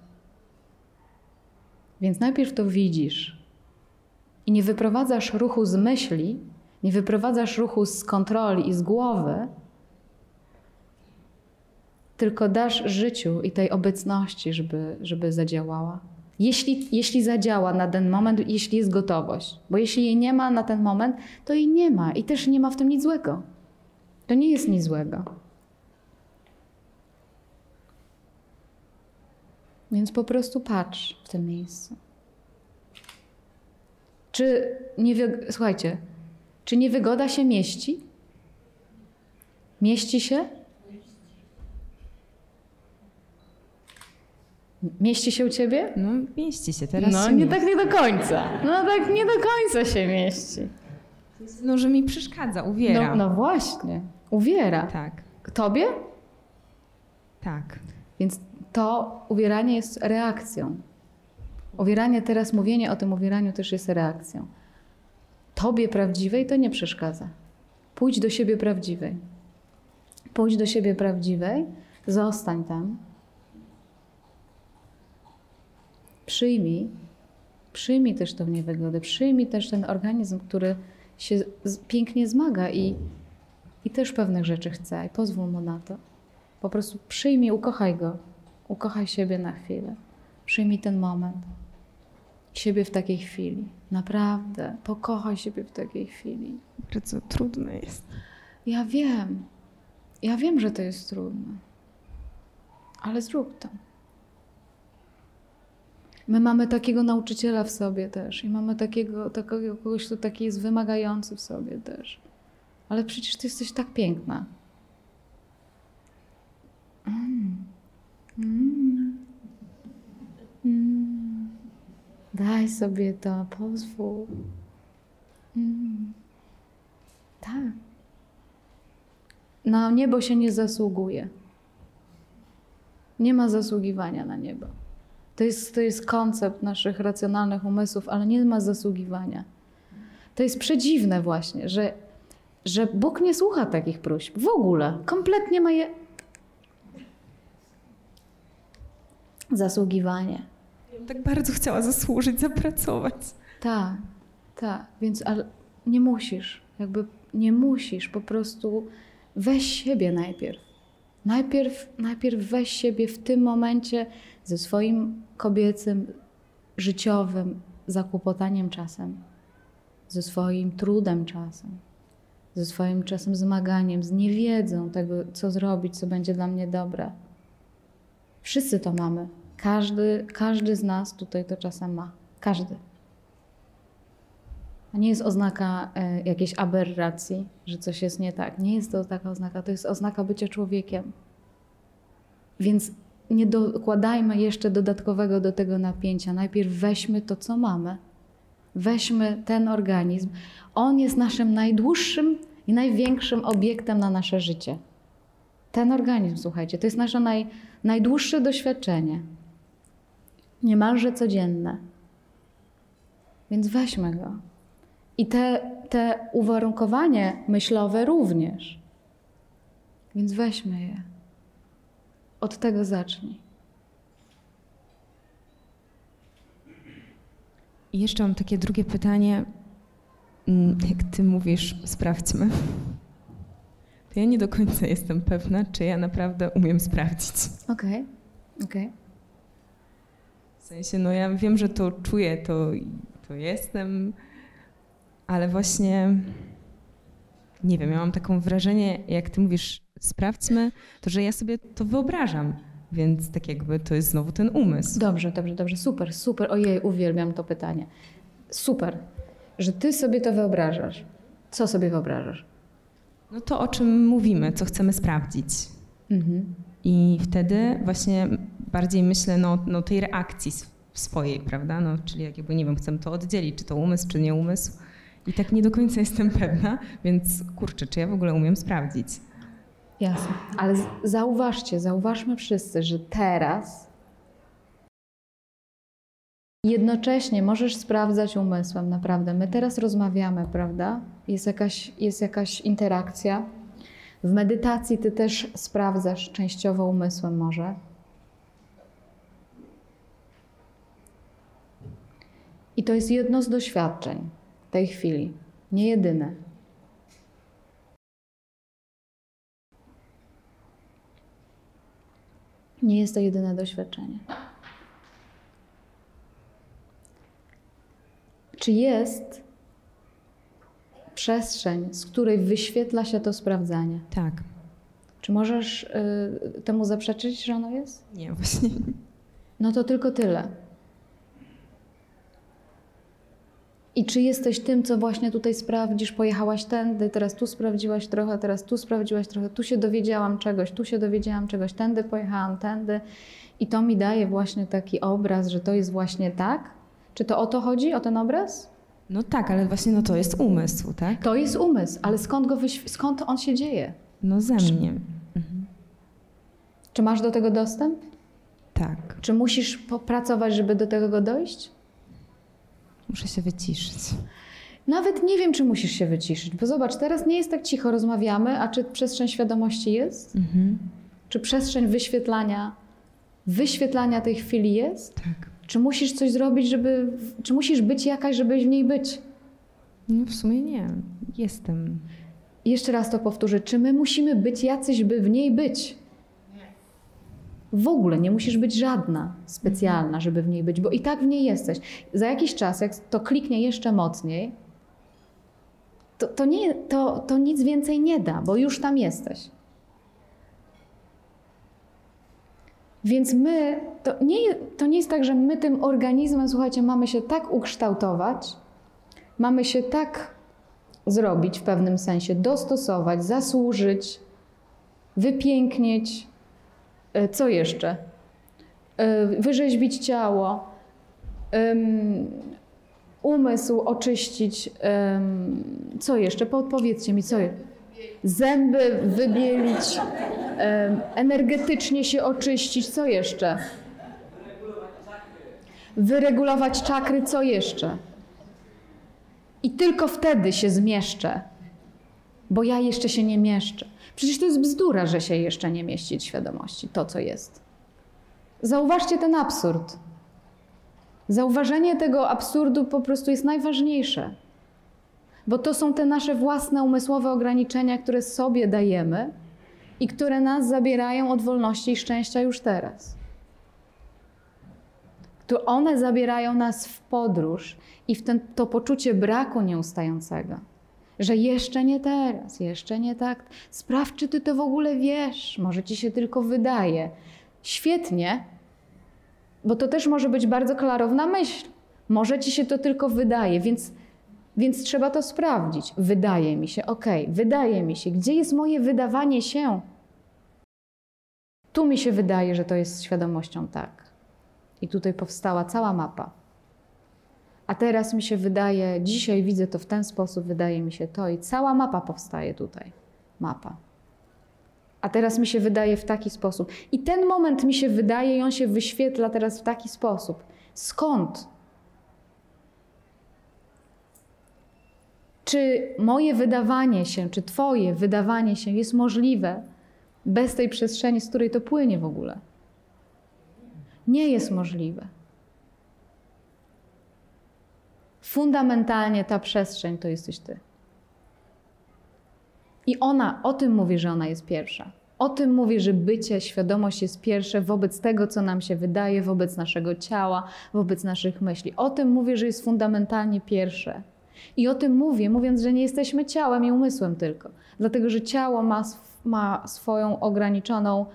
Więc najpierw to widzisz i nie wyprowadzasz ruchu z myśli, nie wyprowadzasz ruchu z kontroli i z głowy, tylko dasz życiu i tej obecności, żeby, żeby zadziałała. Jeśli, jeśli zadziała na ten moment, jeśli jest gotowość, bo jeśli jej nie ma na ten moment, to jej nie ma i też nie ma w tym nic złego. To nie jest nic złego. Więc po prostu patrz w tym miejscu. Czy niewy... Słuchajcie, czy niewygoda się mieści? Mieści się? Mieści się u ciebie? no mieści się teraz. no się nie mieści. tak nie do końca. No tak nie do końca się mieści. No, że mi przeszkadza, uwiera. No, no właśnie. Uwiera. Tak, Tobie? tak. Więc to uwieranie jest reakcją. Uwieranie, teraz mówienie o tym uwieraniu też jest reakcją. Tobie prawdziwej to nie przeszkadza. Pójdź do siebie prawdziwej. Pójdź do siebie prawdziwej, zostań tam. Przyjmij, przyjmij też tą niewygodę, przyjmij też ten organizm, który się pięknie zmaga i, i też pewnych rzeczy chce i pozwól mu na to. Po prostu przyjmij, ukochaj go. Ukochaj siebie na chwilę. Przyjmij ten moment. Siebie w takiej chwili. Naprawdę. Pokochaj siebie w takiej chwili. Bardzo trudne jest. Ja wiem. Ja wiem, że to jest trudne. Ale zrób to. My mamy takiego nauczyciela w sobie też i mamy takiego, takiego kogoś, kto taki jest wymagający w sobie też. Ale przecież ty jesteś tak piękna. Daj sobie to, pozwól. Tak. Na niebo się nie zasługuje. Nie ma zasługiwania na niebo. To jest, to jest koncept naszych racjonalnych umysłów, ale nie ma zasługiwania. To jest przedziwne właśnie, że, że Bóg nie słucha takich próśb. W ogóle. Kompletnie ma je... Zasługiwanie. Tak bardzo chciała zasłużyć, zapracować. Tak, tak. Więc ale nie musisz. Jakby nie musisz. Po prostu weź siebie najpierw. Najpierw, najpierw weź siebie w tym momencie ze swoim kobiecym, życiowym zakłopotaniem czasem, ze swoim trudem czasem, ze swoim czasem zmaganiem, z niewiedzą tego, co zrobić, co będzie dla mnie dobre. Wszyscy to mamy. Każdy, każdy z nas tutaj to czasem ma. Każdy. To nie jest oznaka e, jakiejś aberracji, że coś jest nie tak. Nie jest to taka oznaka, to jest oznaka bycia człowiekiem. Więc nie dokładajmy jeszcze dodatkowego do tego napięcia. Najpierw weźmy to, co mamy. Weźmy ten organizm. On jest naszym najdłuższym i największym obiektem na nasze życie. Ten organizm, słuchajcie, to jest nasze naj, najdłuższe doświadczenie. Niemalże codzienne. Więc weźmy go. I te, te uwarunkowanie myślowe również. Więc weźmy je. Od tego zacznij. I jeszcze mam takie drugie pytanie. Mm, Jak ty mówisz, sprawdźmy. To ja nie do końca jestem pewna, czy ja naprawdę umiem sprawdzić. Okej, okej. W sensie, no ja wiem, że to czuję, to, to jestem, ale właśnie nie wiem, ja mam taką wrażenie, jak ty mówisz, sprawdźmy, to że ja sobie to wyobrażam. Więc tak jakby to jest znowu ten umysł. Dobrze, dobrze, dobrze. Super, super. Ojej, uwielbiam to pytanie. Super, że ty sobie to wyobrażasz. Co sobie wyobrażasz? No to o czym mówimy, co chcemy sprawdzić. Mhm. I wtedy właśnie bardziej myślę no, no tej reakcji sw- swojej, prawda? No, czyli jak jakby, nie wiem, chcę to oddzielić, czy to umysł, czy nie umysł. I tak nie do końca jestem pewna, więc kurczę, czy ja w ogóle umiem sprawdzić? Jasne. Ale zauważcie, zauważmy wszyscy, że teraz jednocześnie możesz sprawdzać umysłem, naprawdę. My teraz rozmawiamy, prawda? Jest jakaś, jest jakaś interakcja. W medytacji ty też sprawdzasz częściowo umysłem może. I to jest jedno z doświadczeń tej chwili, nie jedyne. Nie jest to jedyne doświadczenie. Czy jest przestrzeń, z której wyświetla się to sprawdzanie? Tak. Czy możesz y, temu zaprzeczyć, że ono jest? Nie, właśnie. No to tylko tyle. I czy jesteś tym, co właśnie tutaj sprawdzisz? Pojechałaś tędy, teraz tu sprawdziłaś trochę, teraz tu sprawdziłaś trochę, tu się dowiedziałam czegoś, tu się dowiedziałam czegoś, tędy pojechałam, tędy. I to mi daje właśnie taki obraz, że to jest właśnie tak? Czy to o to chodzi, o ten obraz? No tak, ale właśnie no to jest umysł, tak? To jest umysł, ale skąd, go wyśw- skąd on się dzieje? No ze mnie. Czy masz do tego dostęp? Tak. Czy musisz popracować, żeby do tego dojść? Muszę się wyciszyć. Nawet nie wiem, czy musisz się wyciszyć, bo zobacz, teraz nie jest tak cicho, rozmawiamy, a czy przestrzeń świadomości jest? Mhm. Czy przestrzeń wyświetlania, wyświetlania tej chwili jest? Tak. Czy musisz coś zrobić, żeby, czy musisz być jakaś, żeby w niej być? No w sumie nie. Jestem. Jeszcze raz to powtórzę. Czy my musimy być jacyś, by w niej być? W ogóle nie musisz być żadna specjalna, żeby w niej być, bo i tak w niej jesteś. Za jakiś czas, jak to kliknie jeszcze mocniej, to, to, nie, to, to nic więcej nie da, bo już tam jesteś. Więc my, to nie, to nie jest tak, że my tym organizmem, słuchajcie, mamy się tak ukształtować, mamy się tak zrobić w pewnym sensie, dostosować, zasłużyć, wypięknieć. E, Co jeszcze? E, Wyrzeźbić ciało, umysł oczyścić. Co jeszcze? Podpowiedzcie mi, co? Zęby wybielić, energetycznie się oczyścić. Co jeszcze? Wyregulować czakry. Co jeszcze? I tylko wtedy się zmieszczę, bo ja jeszcze się nie mieszczę. Przecież to jest bzdura, że się jeszcze nie mieści w świadomości to, co jest. Zauważcie ten absurd. Zauważenie tego absurdu po prostu jest najważniejsze, bo to są te nasze własne umysłowe ograniczenia, które sobie dajemy i które nas zabierają od wolności i szczęścia już teraz. To one zabierają nas w podróż i w ten, to poczucie braku nieustającego, że jeszcze nie teraz, jeszcze nie tak. Sprawdź, czy ty to w ogóle wiesz, może ci się tylko wydaje. Świetnie, bo to też może być bardzo klarowna myśl. Może ci się to tylko wydaje, więc, więc trzeba to sprawdzić. Wydaje mi się, okej, wydaje mi się. Gdzie jest moje wydawanie się? Tu mi się wydaje, że to jest świadomością tak. I tutaj powstała cała mapa. A teraz mi się wydaje, dzisiaj widzę to w ten sposób, wydaje mi się to, i cała mapa powstaje tutaj. Mapa. A teraz mi się wydaje w taki sposób. I ten moment mi się wydaje, i on się wyświetla teraz w taki sposób. Skąd? Czy moje wydawanie się, czy Twoje wydawanie się jest możliwe bez tej przestrzeni, z której to płynie w ogóle? Nie jest możliwe. Fundamentalnie ta przestrzeń to jesteś Ty. I ona, o tym mówi, że ona jest pierwsza. O tym mówi, że bycie, świadomość jest pierwsze wobec tego, co nam się wydaje, wobec naszego ciała, wobec naszych myśli. O tym mówię, że jest fundamentalnie pierwsze. I o tym mówię, mówiąc, że nie jesteśmy ciałem i umysłem tylko. Dlatego, że ciało ma, ma swoją ograniczoną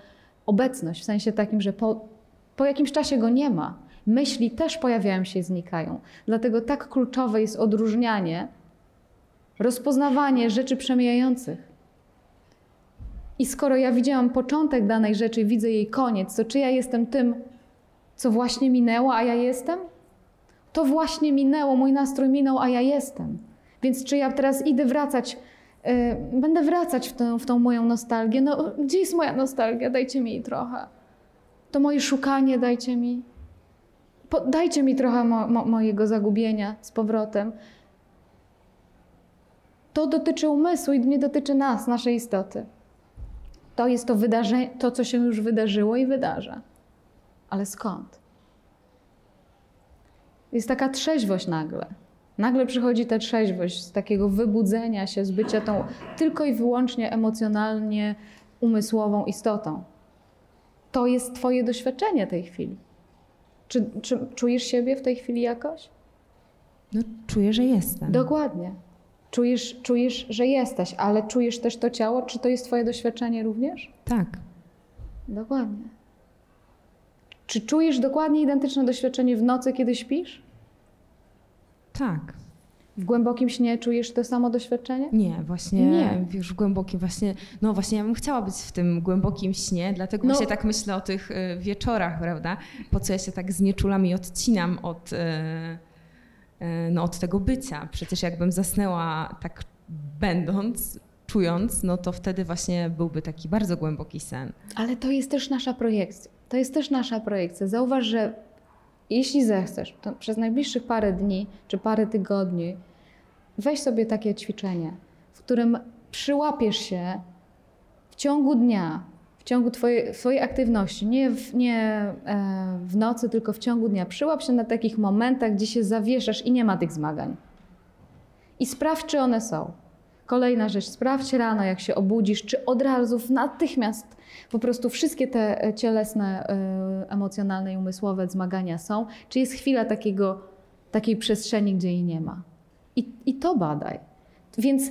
obecność, w sensie takim, że po, po jakimś czasie go nie ma. Myśli też pojawiają się i znikają. Dlatego tak kluczowe jest odróżnianie, rozpoznawanie rzeczy przemijających. I skoro ja widziałam początek danej rzeczy, widzę jej koniec, to czy ja jestem tym, co właśnie minęło, a ja jestem? To właśnie minęło, mój nastrój minął, a ja jestem. Więc czy ja teraz idę wracać, yy, będę wracać w, tę, w tą moją nostalgię? No, gdzie jest moja nostalgia? Dajcie mi jej trochę. To moje szukanie dajcie mi. Dajcie mi trochę mo, mo, mojego zagubienia z powrotem. To dotyczy umysłu i nie dotyczy nas, naszej istoty. To jest to wydarzenie, to, co się już wydarzyło i wydarza. Ale skąd? Jest taka trzeźwość nagle. Nagle przychodzi ta trzeźwość z takiego wybudzenia się, z bycia tą tylko i wyłącznie emocjonalnie umysłową istotą. To jest Twoje doświadczenie tej chwili. Czy, czy czujesz siebie w tej chwili jakoś? No, czuję, że jestem. Dokładnie. Czujesz, czujesz, że jesteś, ale czujesz też to ciało? Czy to jest Twoje doświadczenie również? Tak. Dokładnie. Czy czujesz dokładnie identyczne doświadczenie w nocy, kiedy śpisz? Tak. W głębokim śnie czujesz to samo doświadczenie? Nie, właśnie Nie. już głębokim właśnie, no właśnie ja bym chciała być w tym głębokim śnie, dlatego No. właśnie tak myślę o tych y, wieczorach, prawda? Po co ja się tak znieczulam i odcinam od, y, y, no, od tego bycia. Przecież jakbym zasnęła tak będąc, czując, no to wtedy właśnie byłby taki bardzo głęboki sen. Ale to jest też nasza projekcja. To jest też nasza projekcja. Zauważ, że jeśli zechcesz, to przez najbliższych parę dni czy parę tygodni weź sobie takie ćwiczenie, w którym przyłapiesz się w ciągu dnia, w ciągu twojej, twojej aktywności, nie, w, nie e, w nocy, tylko w ciągu dnia. Przyłap się na takich momentach, gdzie się zawieszasz i nie ma tych zmagań. I sprawdź, czy one są. Kolejna rzecz, sprawdź rano, jak się obudzisz, czy od razu, natychmiast po prostu wszystkie te e, cielesne, e, emocjonalne i umysłowe zmagania są, czy jest chwila takiego, takiej przestrzeni, gdzie jej nie ma. I, I to badaj. Więc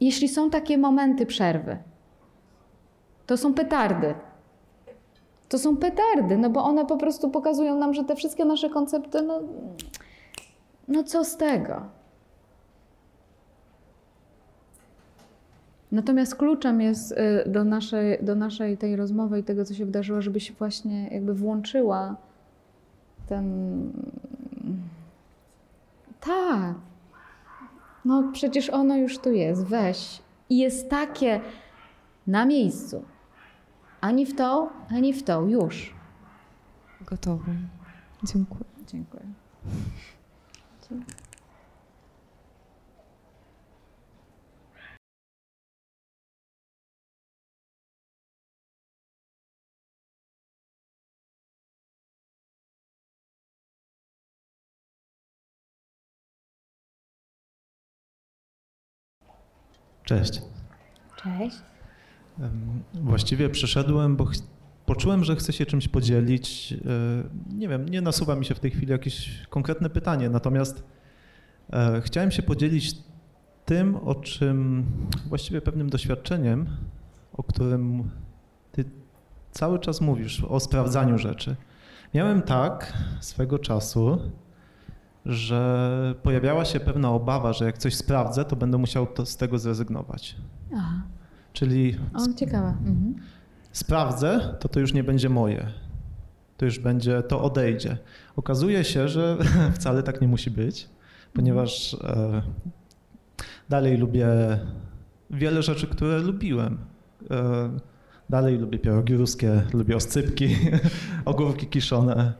jeśli są takie momenty przerwy, to są petardy. To są petardy, no bo one po prostu pokazują nam, że te wszystkie nasze koncepty, no, no co z tego? Natomiast kluczem jest y, do naszej, do naszej tej rozmowy i tego, co się wydarzyło, żebyś właśnie jakby włączyła ten. Tak. No przecież ono już tu jest, weź. I jest takie na miejscu. Ani w to, ani w to, już. Gotowe. Dziękuję. Dziękuję. Cześć. Cześć. Właściwie przyszedłem, bo poczułem, że chcę się czymś podzielić. E, Nie wiem, nie nasuwa mi się w tej chwili jakieś konkretne pytanie, natomiast e, chciałem się podzielić tym, o czym właściwie pewnym doświadczeniem, o którym ty cały czas mówisz, o sprawdzaniu rzeczy. Miałem tak swego czasu, że pojawiała się pewna obawa, że jak coś sprawdzę, to będę musiał to, z tego zrezygnować. Aha. Czyli O, ciekawe. Mhm. sprawdzę, to to już nie będzie moje. To już będzie, to odejdzie. Okazuje się, że wcale tak nie musi być, ponieważ e, dalej lubię wiele rzeczy, które lubiłem. E, dalej lubię pierogi ruskie, lubię oscypki, ogórki kiszone,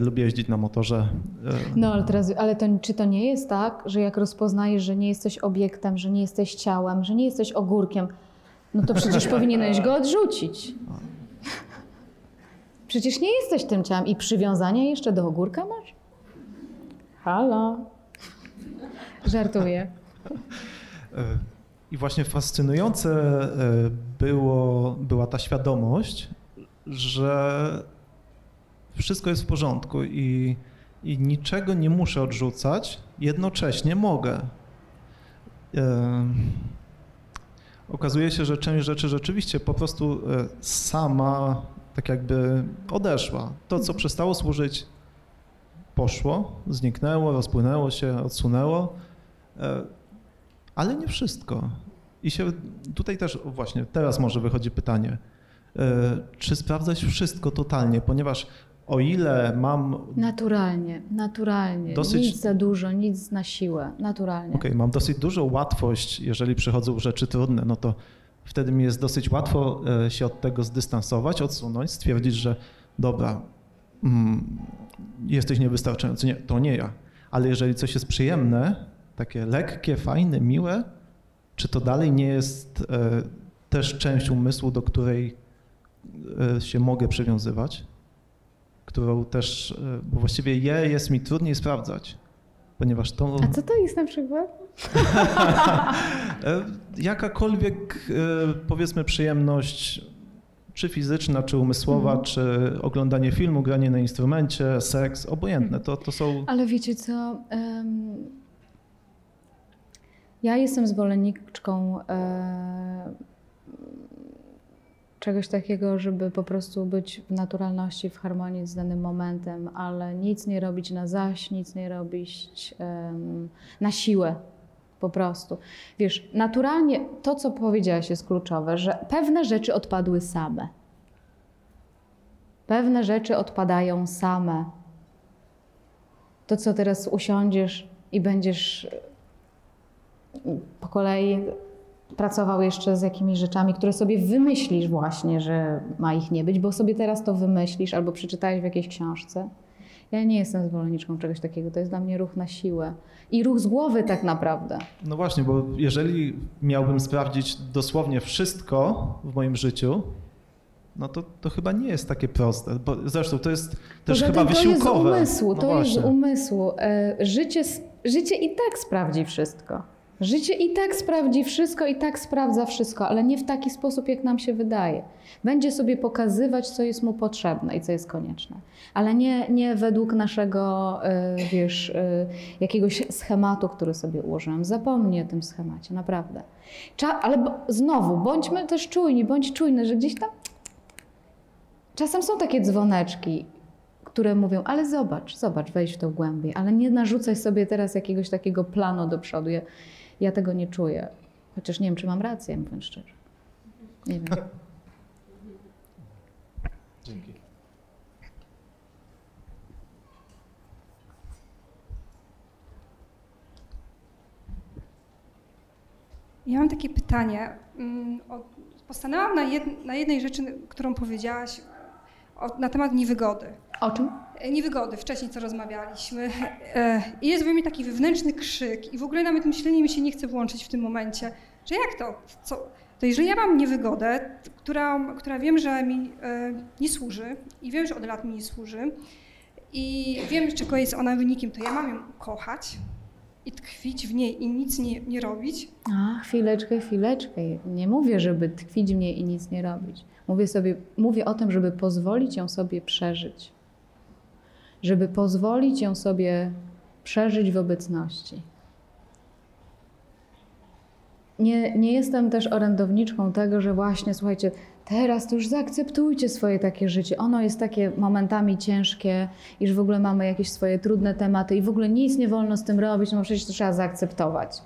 lubię jeździć na motorze. E, No ale teraz, ale to, czy to nie jest tak, że jak rozpoznajesz, że nie jesteś obiektem, że nie jesteś ciałem, że nie jesteś ogórkiem, no to przecież powinieneś go odrzucić. Przecież nie jesteś tym ciałem i przywiązanie jeszcze do ogórka masz? Halo. Żartuję. E, I właśnie fascynujące e, było, była ta świadomość, że wszystko jest w porządku i, i niczego nie muszę odrzucać, jednocześnie mogę. Okazuje się, że część rzeczy rzeczywiście po prostu e, sama tak jakby odeszła. To, co przestało służyć, poszło, zniknęło, rozpłynęło się, odsunęło. E, ale nie wszystko. I się tutaj też właśnie teraz może wychodzi pytanie, e, czy sprawdzać wszystko totalnie, ponieważ o ile mam, Naturalnie, naturalnie. Dosyć- Nic za dużo, nic na siłę. Naturalnie. okej, mam dosyć dużą łatwość, jeżeli przychodzą rzeczy trudne, no to wtedy mi jest dosyć łatwo e, się od tego zdystansować, odsunąć, stwierdzić, że dobra, mm, jesteś niewystarczający. Nie, to nie ja. Ale jeżeli coś jest przyjemne, takie lekkie, fajne, miłe, czy to dalej nie jest e, też część umysłu, do której e, się mogę przywiązywać? Którą też, e, bo właściwie je jest mi trudniej sprawdzać, ponieważ to A co to jest na przykład? e, jakakolwiek e, powiedzmy przyjemność, czy fizyczna, czy umysłowa, Mhm. czy oglądanie filmu, granie na instrumencie, seks, obojętne, to, to są Ale wiecie co? em, ja jestem zwolenniczką e, czegoś takiego, żeby po prostu być w naturalności, w harmonii z danym momentem, ale nic nie robić na zaś, nic nie robić em, na siłę. Po prostu. Wiesz, naturalnie to, co powiedziałaś, jest kluczowe, że pewne rzeczy odpadły same. Pewne rzeczy odpadają same. To, co teraz usiądziesz i będziesz po kolei pracował jeszcze z jakimiś rzeczami, które sobie wymyślisz właśnie, że ma ich nie być, bo sobie teraz to wymyślisz albo przeczytałeś w jakiejś książce Ja nie jestem zwolenniczką czegoś takiego. To jest dla mnie ruch na siłę. I ruch z głowy tak naprawdę. No właśnie, bo jeżeli miałbym sprawdzić dosłownie wszystko w moim życiu, no to, to chyba nie jest takie proste. Bo zresztą to jest też Poza chyba tym wysiłkowe. To jest umysłu, No to jest właśnie. umysłu. E, Życie, życie i tak sprawdzi wszystko. Życie i tak sprawdzi wszystko, i tak sprawdza wszystko, ale nie w taki sposób, jak nam się wydaje. Będzie sobie pokazywać, co jest mu potrzebne i co jest konieczne, ale nie, nie według naszego, e, wiesz, e, jakiegoś schematu, który sobie ułożyłam. Zapomnij o tym schemacie, naprawdę. Cza, ale znowu, bądźmy też czujni, bądź czujny, że gdzieś tam Czasem są takie dzwoneczki, które mówią, ale zobacz, zobacz, wejdź w to głębiej, ale nie narzucaj sobie teraz jakiegoś takiego planu do przodu. Ja, ja tego nie czuję. Chociaż nie wiem, czy mam rację, mówiąc szczerze. Nie wiem. Dzięki. Ja mam takie pytanie. Mm, Postanęłam na, jed, na jednej rzeczy, którą powiedziałaś na temat niewygody. O czym? E, Niewygody, wcześniej co rozmawialiśmy. E, I jest we mnie taki wewnętrzny krzyk i w ogóle nawet myślenie mi się nie chce włączyć w tym momencie, że jak to? Co? To jeżeli ja mam niewygodę, która, która wiem, że mi e, nie służy i wiem, że od lat mi nie służy i wiem, czego jest ona wynikiem, to ja mam ją kochać i tkwić w niej i nic nie, nie robić, A, chwileczkę, chwileczkę. Nie mówię, żeby tkwić w niej i nic nie robić. Mówię, sobie, mówię o tym, żeby pozwolić ją sobie przeżyć. Żeby pozwolić ją sobie przeżyć w obecności. Nie, nie jestem też orędowniczką tego, że właśnie, słuchajcie, teraz to już zaakceptujcie swoje takie życie. Ono jest takie momentami ciężkie, iż w ogóle mamy jakieś swoje trudne tematy i w ogóle nic nie wolno z tym robić, no przecież to trzeba zaakceptować.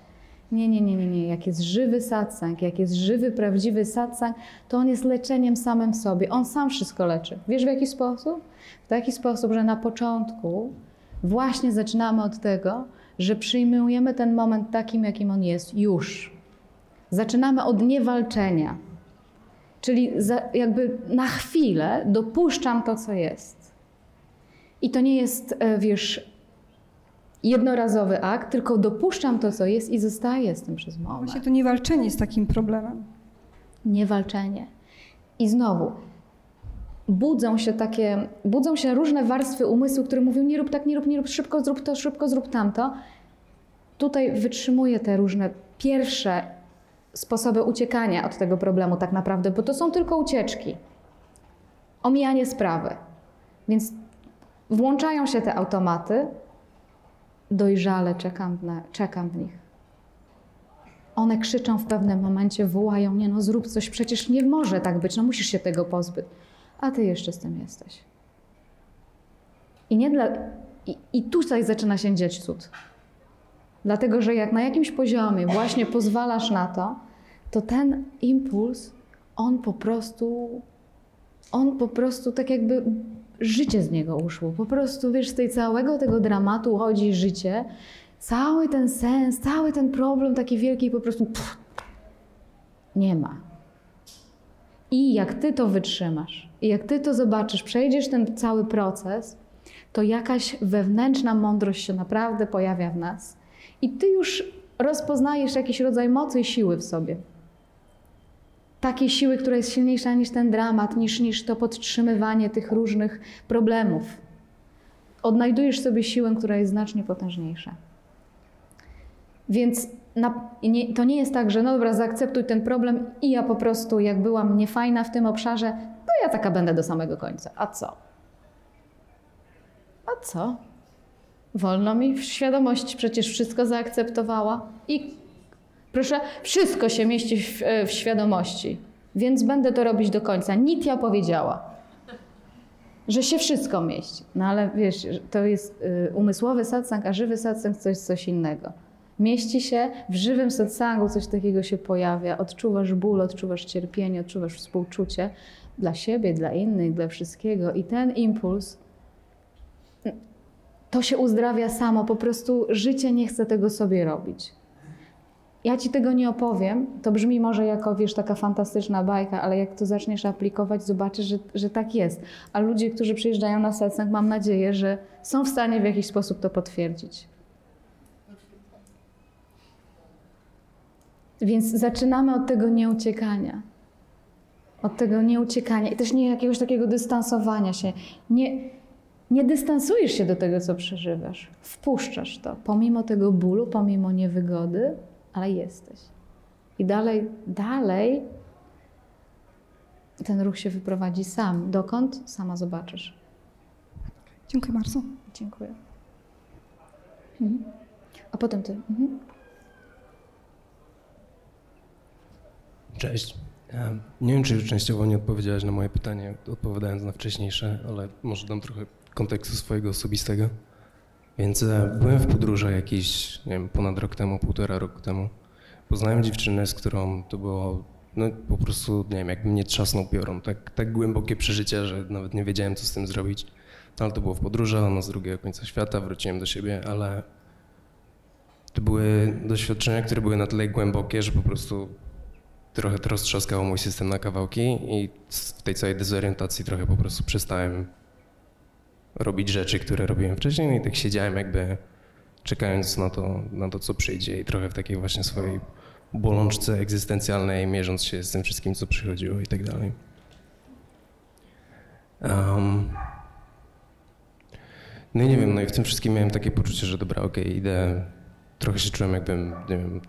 Nie, nie, nie, nie, nie. Jak jest żywy satsang, jak jest żywy, prawdziwy satsang, to on jest leczeniem samym sobie. On sam wszystko leczy. Wiesz w jaki sposób? W taki sposób, że na początku właśnie zaczynamy od tego, że przyjmujemy ten moment takim, jakim on jest już. Zaczynamy od niewalczenia. Czyli jakby na chwilę dopuszczam to, co jest. I to nie jest, e, wiesz, jednorazowy akt, tylko dopuszczam to, co jest i zostaję z tym przez moment. Właśnie to niewalczenie jest takim problemem. Niewalczenie. I znowu, budzą się takie, budzą się różne warstwy umysłu, które mówią nie rób tak, nie rób, nie rób, szybko zrób to, szybko zrób tamto. Tutaj wytrzymuję te różne pierwsze sposoby uciekania od tego problemu tak naprawdę, bo to są tylko ucieczki. Omijanie sprawy. Więc włączają się te automaty, dojrzale czekam, na, czekam w nich. One krzyczą w pewnym momencie, wołają, nie no zrób coś, przecież nie może tak być, no musisz się tego pozbyć. A ty jeszcze z tym jesteś. I nie dla... I, i tutaj zaczyna się dziać cud. Dlatego, że jak na jakimś poziomie właśnie pozwalasz na to, to ten impuls, on po prostu, on po prostu tak jakby życie z niego uszło. Po prostu, wiesz, z tej całego tego dramatu uchodzi życie, cały ten sens, cały ten problem taki wielki po prostu pff, nie ma. I jak ty to wytrzymasz, i jak ty to zobaczysz, przejdziesz ten cały proces, to jakaś wewnętrzna mądrość się naprawdę pojawia w nas. I ty już rozpoznajesz jakiś rodzaj mocy i siły w sobie. Takiej siły, która jest silniejsza niż ten dramat, niż, niż to podtrzymywanie tych różnych problemów. Odnajdujesz sobie siłę, która jest znacznie potężniejsza. Więc na, nie, to nie jest tak, że no dobra, zaakceptuj ten problem i ja po prostu, jak byłam niefajna w tym obszarze, to ja taka będę do samego końca. A co? A co? Wolno mi w świadomości przecież wszystko zaakceptowała i proszę, wszystko się mieści w, w świadomości, więc będę to robić do końca. Nitya powiedziała, że się wszystko mieści. No ale wiesz, to jest y, umysłowy satsang, a żywy satsang to jest coś innego. Mieści się w żywym satsangu, coś takiego się pojawia. Odczuwasz ból, odczuwasz cierpienie, odczuwasz współczucie dla siebie, dla innych, dla wszystkiego. I ten impuls to się uzdrawia samo, po prostu życie nie chce tego sobie robić. Ja ci tego nie opowiem, to brzmi może jako, wiesz, taka fantastyczna bajka, ale jak to zaczniesz aplikować, zobaczysz, że, że tak jest. A ludzie, którzy przyjeżdżają na satsang, mam nadzieję, że są w stanie w jakiś sposób to potwierdzić. Więc zaczynamy od tego nieuciekania. Od tego nieuciekania i też nie jakiegoś takiego dystansowania się. Nie, nie dystansujesz się do tego, co przeżywasz. Wpuszczasz to, pomimo tego bólu, pomimo niewygody, ale jesteś. I dalej, dalej ten ruch się wyprowadzi sam. Dokąd? Sama zobaczysz. Dziękuję bardzo. Dziękuję. Mhm. A potem ty. Mhm. Cześć. E, Nie wiem, czy częściowo nie odpowiedziałaś na moje pytanie, odpowiadając na wcześniejsze, ale może dam trochę kontekstu swojego osobistego. Więc e, byłem w podróży jakiś, nie wiem, ponad rok temu, półtora roku temu. Poznałem dziewczynę, z którą to było, no po prostu, nie wiem, jakby mnie trzasnął piorun. Tak, tak głębokie przeżycie, że nawet nie wiedziałem, co z tym zrobić. No, ale to było w podróży, ona z drugiego końca świata, wróciłem do siebie, ale to były doświadczenia, które były na tyle głębokie, że po prostu trochę to roztrzaskało mój system na kawałki i w tej całej dezorientacji trochę po prostu przestałem robić rzeczy, które robiłem wcześniej no i tak siedziałem jakby czekając na to, na to, co przyjdzie i trochę w takiej właśnie swojej bolączce egzystencjalnej, mierząc się z tym wszystkim, co przychodziło i tak dalej. Um, no i nie wiem, no i w tym wszystkim miałem takie poczucie, że dobra, okej, idę, trochę się czułem jakbym, nie wiem,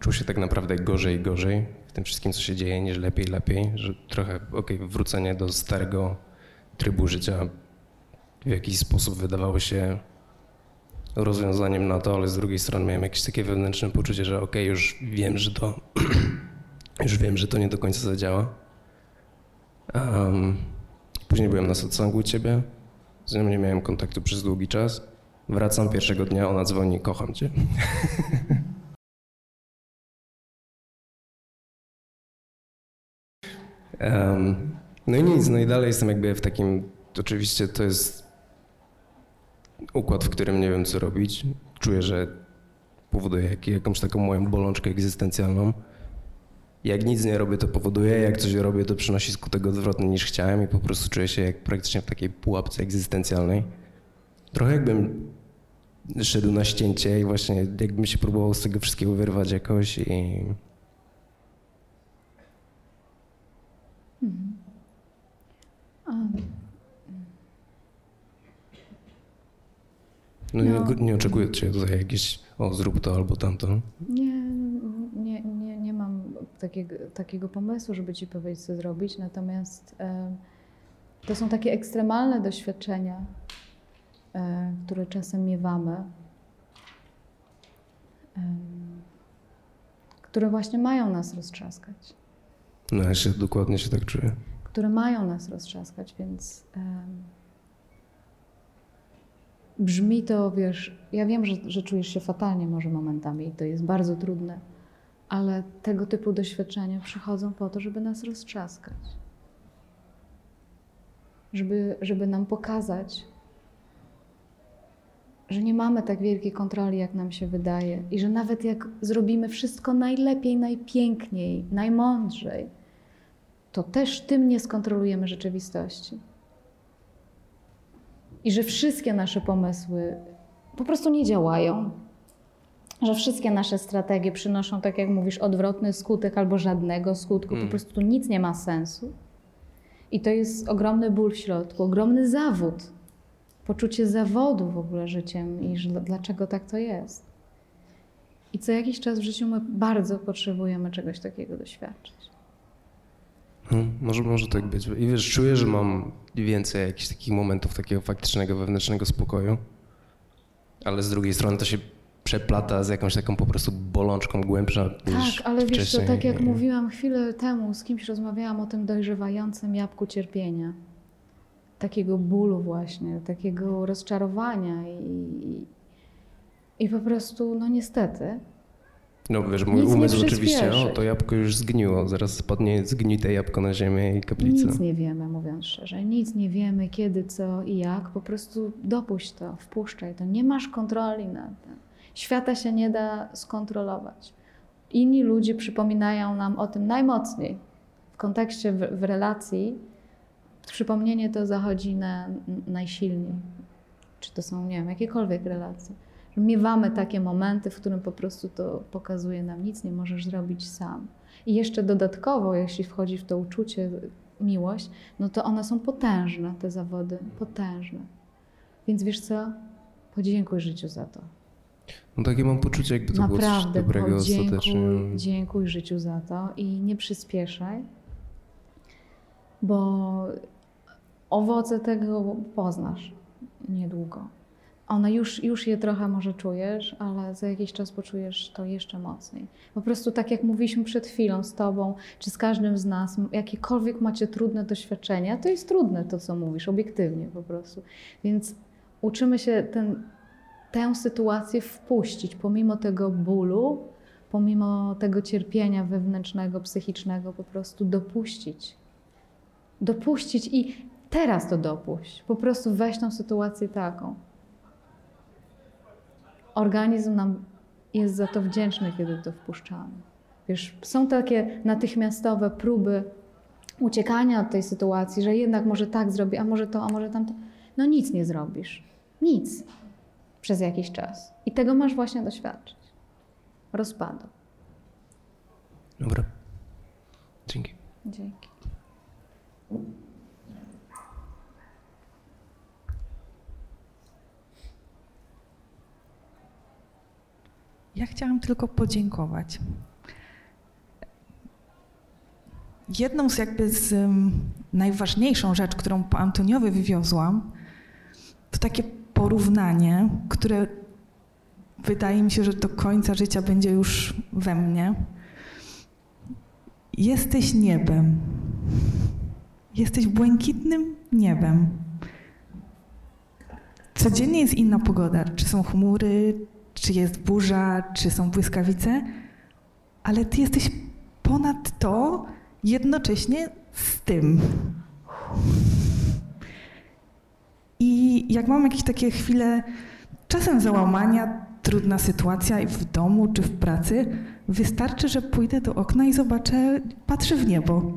czuł się tak naprawdę gorzej i gorzej w tym wszystkim, co się dzieje, niż lepiej, lepiej, że trochę, okej, wrócenie do starego trybu życia w jakiś sposób wydawało się rozwiązaniem na to, ale z drugiej strony miałem jakieś takie wewnętrzne poczucie, że okej, już wiem, że to już wiem, że to nie do końca zadziała. Um, później byłem na satsangu u ciebie, z nią nie miałem kontaktu przez długi czas. Wracam pierwszego dnia, ona dzwoni, kocham cię. Um, no i nic, no i dalej jestem jakby w takim, oczywiście to jest układ, w którym nie wiem co robić. Czuję, że powoduje jak, jakąś taką moją bolączkę egzystencjalną. Jak nic nie robię, to powoduje, jak coś robię, to przynosi skutek odwrotny niż chciałem i po prostu czuję się jak praktycznie w takiej pułapce egzystencjalnej. Trochę jakbym szedł na ścięcie i właśnie jakbym się próbował z tego wszystkiego wyrwać jakoś i Mhm. A, No, Nie, No. nie oczekuję od Ciebie tutaj jakieś, o zrób to albo tamto. Nie, nie, nie, nie mam takiego, takiego pomysłu, żeby ci powiedzieć, co zrobić, natomiast e, to są takie ekstremalne doświadczenia, e, które czasem miewamy, em, które właśnie mają nas roztrzaskać, No ja się dokładnie się tak czuję. które mają nas roztrzaskać, więc brzmi to, wiesz, ja wiem, że, że czujesz się fatalnie może momentami i to jest bardzo trudne, ale tego typu doświadczenia przychodzą po to, żeby nas roztrzaskać. Żeby, żeby nam pokazać, że nie mamy tak wielkiej kontroli, jak nam się wydaje, i że nawet jak zrobimy wszystko najlepiej, najpiękniej, najmądrzej, to też tym nie skontrolujemy rzeczywistości. I że wszystkie nasze pomysły po prostu nie działają, że wszystkie nasze strategie przynoszą, tak jak mówisz, odwrotny skutek albo żadnego skutku, po Mm. prostu nic nie ma sensu. I to jest ogromny ból w środku, ogromny zawód, poczucie zawodu w ogóle życiem i że dlaczego tak to jest. I co jakiś czas w życiu my bardzo potrzebujemy czegoś takiego doświadczyć. No, może, może tak być. I wiesz, czuję, że mam więcej jakichś takich momentów takiego faktycznego, wewnętrznego spokoju, ale z drugiej strony to się przeplata z jakąś taką po prostu bolączką głębsza niż Tak, ale wiesz wcześniej. tak jak mówiłam chwilę temu, z kimś rozmawiałam o tym dojrzewającym jabłku cierpienia. Takiego bólu właśnie, takiego rozczarowania i, i, i po prostu, no niestety, No wiesz, mój Nic umysł oczywiście, o to jabłko już zgniło, zaraz spadnie zgnite jabłko na ziemię i kaplicę. nic nie wiemy, mówiąc szczerze. Nic nie wiemy, kiedy, co i jak. Po prostu dopuść to, wpuszczaj to. Nie masz kontroli nad tym. Świata się nie da skontrolować. Inni ludzie przypominają nam o tym najmocniej. W kontekście w, w relacji przypomnienie to zachodzi na, najsilniej. Czy to są, nie wiem, jakiekolwiek relacje. Miewamy takie momenty, w którym po prostu to pokazuje nam, nic nie możesz zrobić sam. I jeszcze dodatkowo, jeśli wchodzi w to uczucie, miłość, no to one są potężne, te zawody, potężne. Więc wiesz co? Podziękuj życiu za to. No takie mam poczucie, jakby to Naprawdę, było coś dobrego ostatecznie. dziękuj życiu za to i nie przyspieszaj, bo owoce tego poznasz niedługo. One już, już je trochę może czujesz, ale za jakiś czas poczujesz to jeszcze mocniej. Po prostu tak jak mówiliśmy przed chwilą z Tobą, czy z każdym z nas, jakiekolwiek macie trudne doświadczenia, to jest trudne to, co mówisz, obiektywnie po prostu. Więc uczymy się ten, tę sytuację wpuścić, pomimo tego bólu, pomimo tego cierpienia wewnętrznego, psychicznego, po prostu dopuścić. Dopuścić i teraz to dopuść. Po prostu weź tą sytuację taką. Organizm nam jest za to wdzięczny, kiedy to wpuszczamy. Wiesz, są takie natychmiastowe próby uciekania od tej sytuacji, że jednak może tak zrobię, a może to, a może tamto. No nic nie zrobisz. Nic. Przez jakiś czas. I tego masz właśnie doświadczyć. Rozpadu. Dobra. Dzięki. Dzięki. Ja chciałam tylko podziękować. Jedną z jakby z um, najważniejszą rzecz, którą po Antoniowie wywiozłam, to takie porównanie, które wydaje mi się, że do końca życia będzie już we mnie. Jesteś niebem. Jesteś błękitnym niebem. Codziennie jest inna pogoda. Czy są chmury, czy jest burza, czy są błyskawice, ale ty jesteś ponad to jednocześnie z tym. I jak mam jakieś takie chwile, czasem załamania, trudna sytuacja w domu czy w pracy, wystarczy, że pójdę do okna i zobaczę, patrzę w niebo.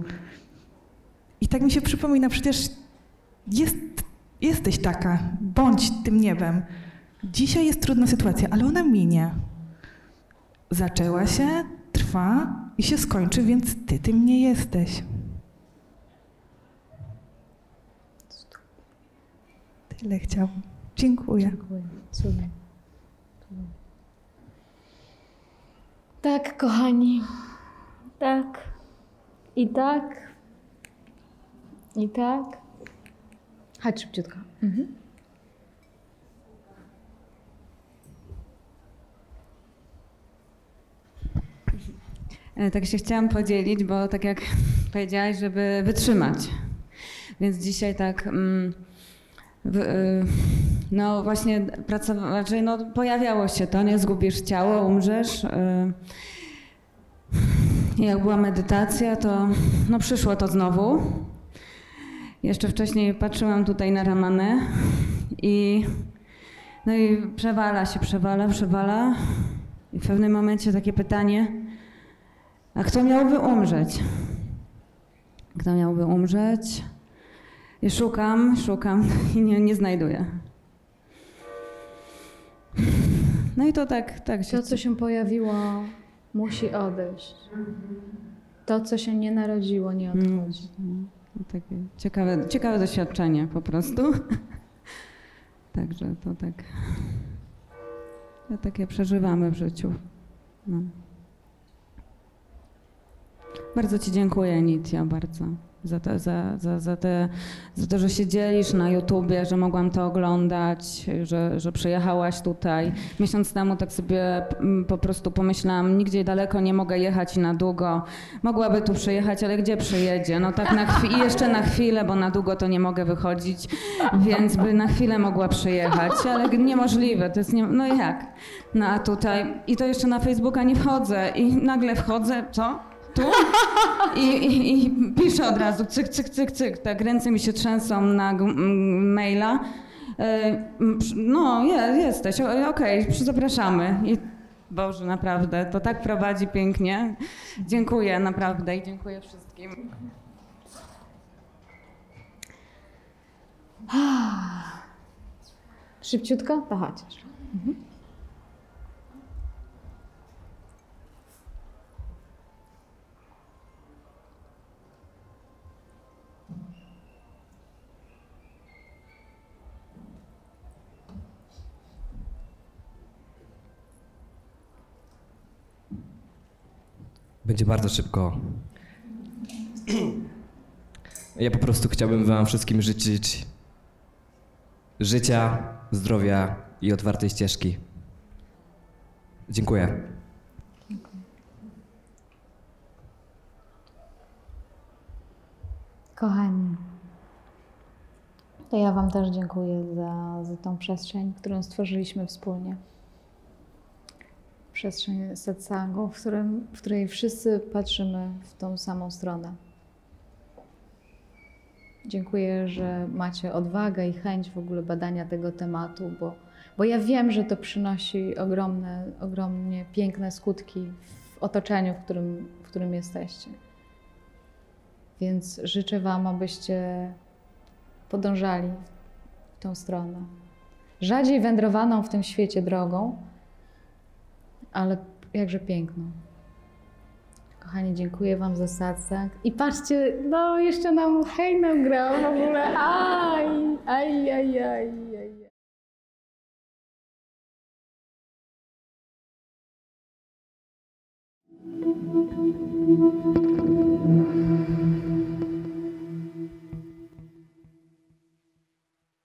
I tak mi się przypomina, przecież jest, jesteś taka, bądź tym niebem. Dzisiaj jest trudna sytuacja, ale ona minie. Zaczęła się, trwa i się skończy, więc ty tym nie jesteś. Tyle chciałam. Dziękuję. Dziękuję. Tak, kochani. Tak. I tak. I tak. Chodź szybciutko. Mhm. Tak się chciałam podzielić, bo tak jak powiedziałaś, żeby wytrzymać. Więc dzisiaj tak, mm, y, no właśnie pracowa- znaczy no pojawiało się to, nie zgubisz ciało, umrzesz. I jak była medytacja, to no przyszło to znowu. Jeszcze wcześniej patrzyłam tutaj na Ramanę i no i przewala się, przewala, przewala. I w pewnym momencie takie pytanie, a kto miałby umrzeć? Kto miałby umrzeć? I szukam, szukam i nie, nie znajduję. No i to tak, tak się... To, co się pojawiło, musi odejść. To, co się nie narodziło, nie odchodzi. Mm, no Takie ciekawe, ciekawe doświadczenie po prostu. Także to tak... Ja takie przeżywamy w życiu. No. Bardzo Ci dziękuję, Nitia, bardzo. Za, te, za, za, za, te, za to, że się dzielisz na YouTubie, że mogłam to oglądać, że, że przyjechałaś tutaj. Miesiąc temu tak sobie mm, po prostu pomyślałam, nigdzie daleko nie mogę jechać i na długo. Mogłaby tu przyjechać, ale gdzie przyjedzie? No tak na chwilę, i jeszcze na chwilę, bo na długo to nie mogę wychodzić, więc by na chwilę mogła przyjechać, ale niemożliwe, to jest nie, no jak? No a tutaj, i to jeszcze na Facebooka nie wchodzę i nagle wchodzę, co? Tu i, i, i piszę od razu, cyk, cyk, cyk, cyk, tak ręce mi się trzęsą na maila. E, No, je, jesteś, okej, przy- zapraszamy. I Boże, naprawdę, to tak prowadzi pięknie. Dziękuję naprawdę i dziękuję wszystkim. Szybciutko? To chociaż. Mhm. Będzie bardzo szybko. Ja po prostu chciałbym Wam wszystkim życzyć życia, zdrowia i otwartej ścieżki. Dziękuję. Kochani, to ja Wam też dziękuję za, za tą przestrzeń, którą stworzyliśmy wspólnie. Przestrzeń satsangu, w, którym, w której wszyscy patrzymy w tą samą stronę. Dziękuję, że macie odwagę i chęć w ogóle badania tego tematu, bo, bo ja wiem, że to przynosi ogromne, ogromnie piękne skutki w otoczeniu, w którym, w którym jesteście. Więc życzę Wam, abyście podążali w tą stronę. Rzadziej wędrowaną w tym świecie drogą, ale jakże piękną. Kochani, dziękuję Wam za satsang. I patrzcie, no jeszcze nam hej nam grał w ogóle. Aj, aj, aj, aj. aj.